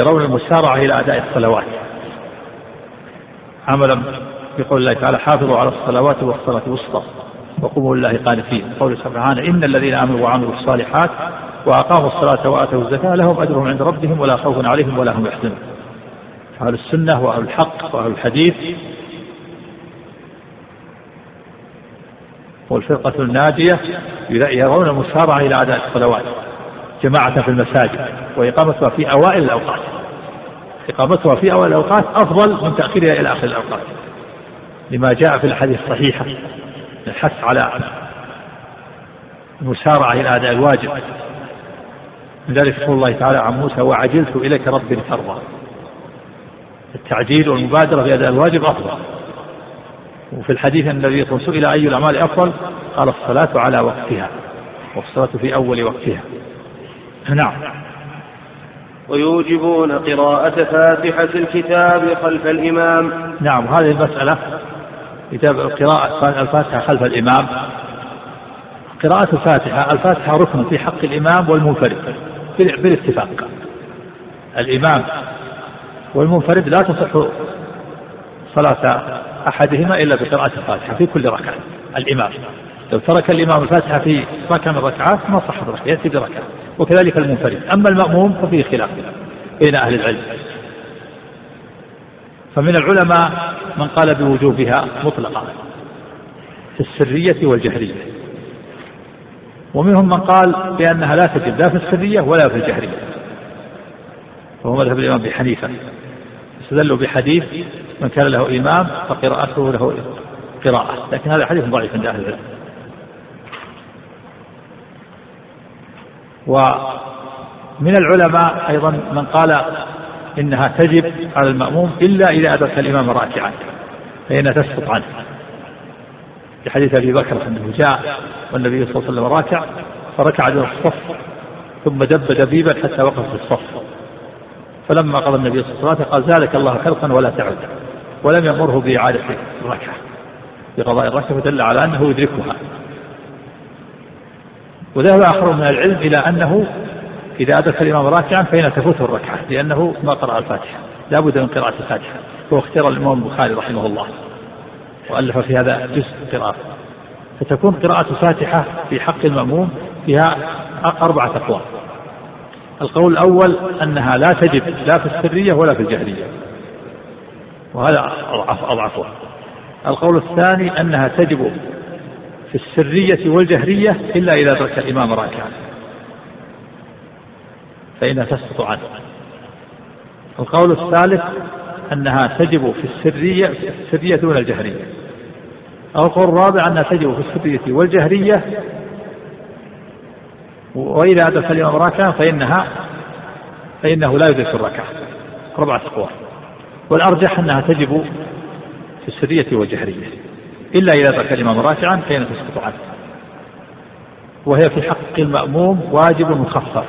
يرون المسارعة إلى أداء الصلوات. عملا بقول الله تعالى حافظوا على الصلوات والصلاة الوسطى وقوموا لله قانتين. قول سبحانه إن الذين آمنوا وعملوا الصالحات وأقاموا الصلاة وآتوا الزكاة لهم أجرهم عند ربهم ولا خوف عليهم ولا هم يحزنون. أهل السنة وأهل الحق وأهل الحديث. والفرقة الناجية يرون المسارعة إلى أداء الصلوات جماعة في المساجد وإقامتها في أوائل الأوقات. إقامتها في أوائل الأوقات أفضل من تأخيرها إلى آخر الأوقات. لما جاء في الحديث الصحيحة الحث على المسارعة إلى أداء الواجب. من ذلك يقول الله تعالى عن موسى وعجلت إليك ربي لترضى التعجيل والمبادرة في أداء الواجب أفضل. وفي الحديث أن النبي صلى الله عليه وسلم إلى أي الأعمال أفضل؟ قال الصلاة على وقتها والصلاة في أول وقتها. نعم. ويوجبون قراءة فاتحة الكتاب خلف الإمام. نعم هذه المسألة كتاب قراءة الفاتحة خلف الإمام. قراءة الفاتحة الفاتحة ركن في حق الإمام والمنفرد. بالاتفاق. الإمام والمنفرد لا تصح صلاة أحدهما إلا بقراءة الفاتحة في كل ركعة. الإمام لو ترك الإمام الفاتحة في ركعة من الركعات ما صح الركعة يأتي بركعة. وكذلك المنفرد. أما المأموم ففيه خلاف بين أهل العلم. فمن العلماء من قال بوجوبها مطلقا في السرية والجهرية. ومنهم من قال بأنها لا تجب لا في السرية ولا في الجهرية. وهو مذهب الإمام أبي حنيفة. استدلوا بحديث من كان له إمام فقراءته له قراءة لكن هذا حديث ضعيف عند أهل العلم. ومن العلماء أيضا من قال إنها تجب على المأموم إلا إذا أدرك الإمام راكعا فإنها تسقط عنه. في حديث أبي بكر أنه جاء والنبي صلى الله عليه وسلم راكع فركع دون الصف ثم دب دبيبا حتى وقف في الصف. فلما قضى النبي صلى الله عليه وسلم قال زادك الله خلقا ولا تعد. ولم يأمره بإعادة الركعة. بقضاء الركعة فدل على أنه يدركها. وذهب آخر من العلم إلى أنه إذا أدرك الإمام راكعا فإن تفوته الركعة لأنه ما قرأ الفاتحة. لا بد من قراءة الفاتحة. هو اختيار الإمام البخاري رحمه الله. وألف في هذا جزء قراءة. فتكون قراءة الفاتحة في حق المأموم فيها أربعة أقوال. القول الأول أنها لا تجب لا في السرية ولا في الجهرية. وهذا أضعف أضعفها القول الثاني أنها تجب في السرية والجهرية إلا إذا ترك الإمام راكعا. فإنها تسقط عنه. القول الثالث أنها تجب في السرية في السرية دون الجهرية. أو القول الرابع أنها تجب في السرية والجهرية وإذا أدرك الإمام راكعا فإنها فإنه لا يدرك الركعة. أربعة أقوال والأرجح أنها تجب في السرية والجهرية. إلا إذا أدرك الإمام راكعا فإنها تسقط عنه. وهي في حق المأموم واجب مخفف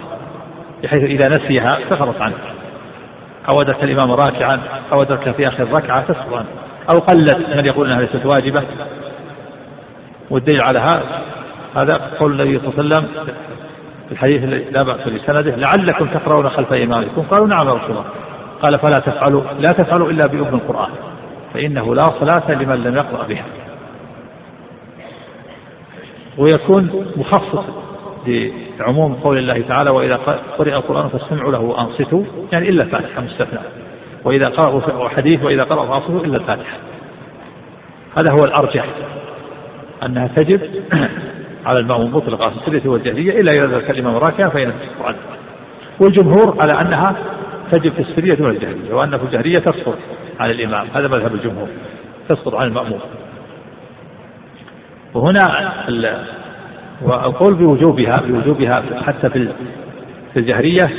بحيث إذا نسيها سقطت عنه. أو أدرك الإمام راكعا أو أدرك في آخر ركعة تسقط عنه. أو قلت من يقول أنها ليست واجبة. والدليل على هذا هذا قول النبي صلى الله عليه وسلم في الحديث الذي لا بأس بسنده لعلكم تقرؤون خلف إمامكم قالوا نعم يا رسول الله. قال فلا تفعلوا لا تفعلوا إلا بأم القرآن فإنه لا صلاة لمن لم يقرأ بها. ويكون مخصص لعموم قول الله تعالى وإذا قرئ القرآن فاستمعوا له وأنصتوا. يعني إلا الفاتحة مستثنى. وإذا قرأوا حديث وإذا قرأوا فأنصتوا إلا الفاتحة. هذا هو الأرجح أنها تجب على المأموم مطلقة في السرية والجهرية إلا إذا ذكر الإمام راكعا فإن تسقط عنه. والجمهور على أنها تجب في السرية والجهرية وأن في الجهرية تسقط عن الإمام. هذا مذهب الجمهور تسقط عن المأموم. وهنا والقول بوجوبها بوجوبها حتى في الجهرية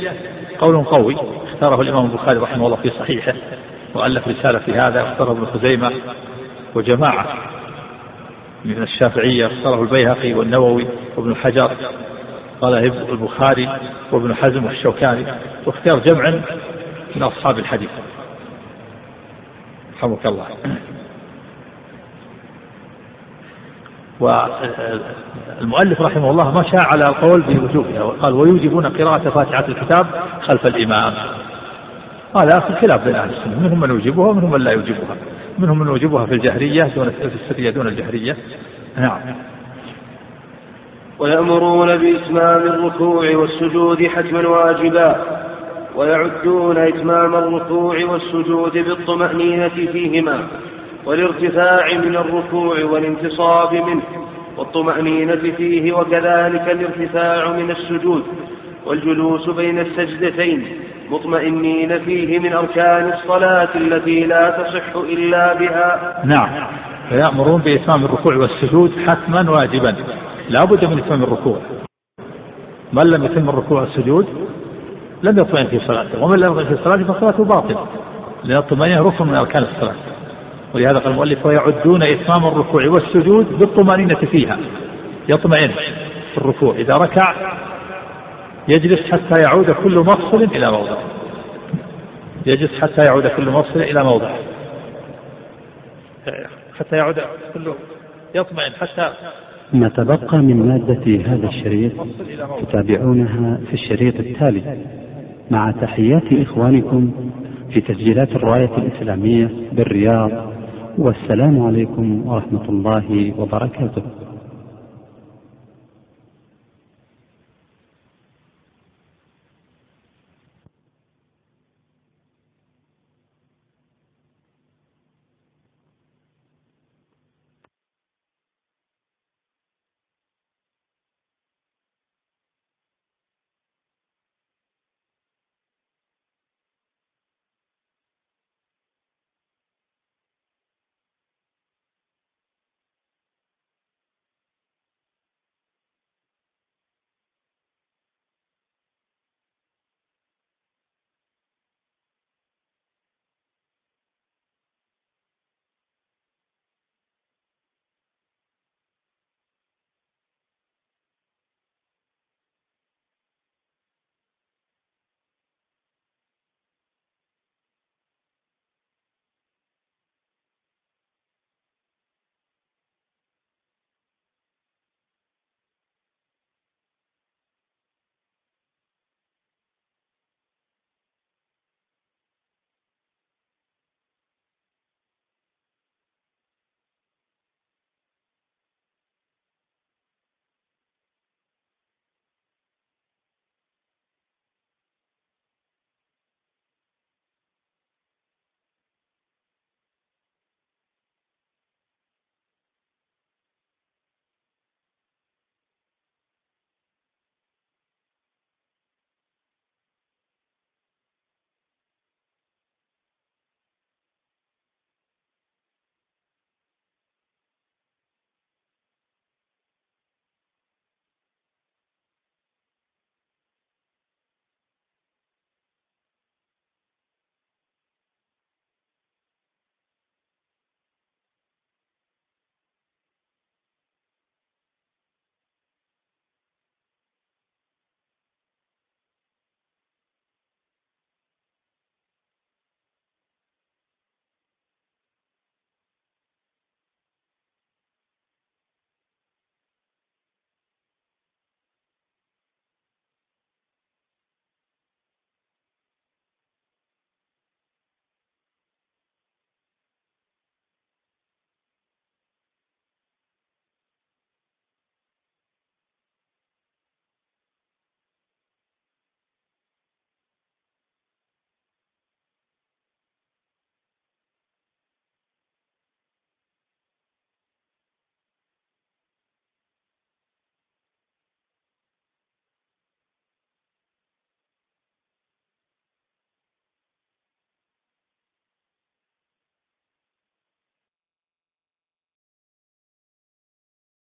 قول قوي. اختاره الإمام البخاري رحمه الله في صحيحه وألف رسالة في هذا اختاره ابن خزيمة وجماعة من الشافعية اختاره البيهقي والنووي وابن حجر قال البخاري وابن حزم والشوكاني واختيار جمع من أصحاب الحديث. رحمك الله. والمؤلف رحمه الله مشى على القول بوجوبها وقال ويوجبون قراءة فاتحة الكتاب خلف الإمام. هذا في خلاف بين أهل السنة. منهم من يوجبها ومنهم من لا يوجبها. منهم من يوجبها في الجهرية دون في السرية دون الجهرية. نعم. ويأمرون بإتمام الركوع والسجود حتما واجبا. ويعدون إتمام الركوع والسجود بالطمأنينة فيهما. والارتفاع من الركوع والانتصاب منه. والطمأنينة فيه وكذلك الارتفاع من السجود. والجلوس بين السجدتين. مطمئنين فيه من أركان الصلاة التي لا تصح إلا بها. نعم. فيأمرون بإتمام الركوع والسجود حتما واجبا. لا بد من إتمام الركوع. من لم يتم الركوع والسجود لم يطمئن في صلاته. ومن لم يطمئن في صلاته فصلاته باطلة. لأن الطمأنينة ركن من أركان الصلاة. ولهذا قال المؤلف ويعدون إتمام الركوع والسجود بالطمأنينة فيها. يطمئن في الركوع. إذا ركع يجلس حتى يعود كل مفصل إلى موضعه يجلس حتى يعود كل مفصل إلى موضعه حتى يعود كل يطمئن حتى ما تبقى من مادة هذا الشريط تتابعونها في الشريط التالي. مع تحيات إخوانكم في تسجيلات الراية الإسلامية بالرياض والسلام عليكم ورحمة الله وبركاته.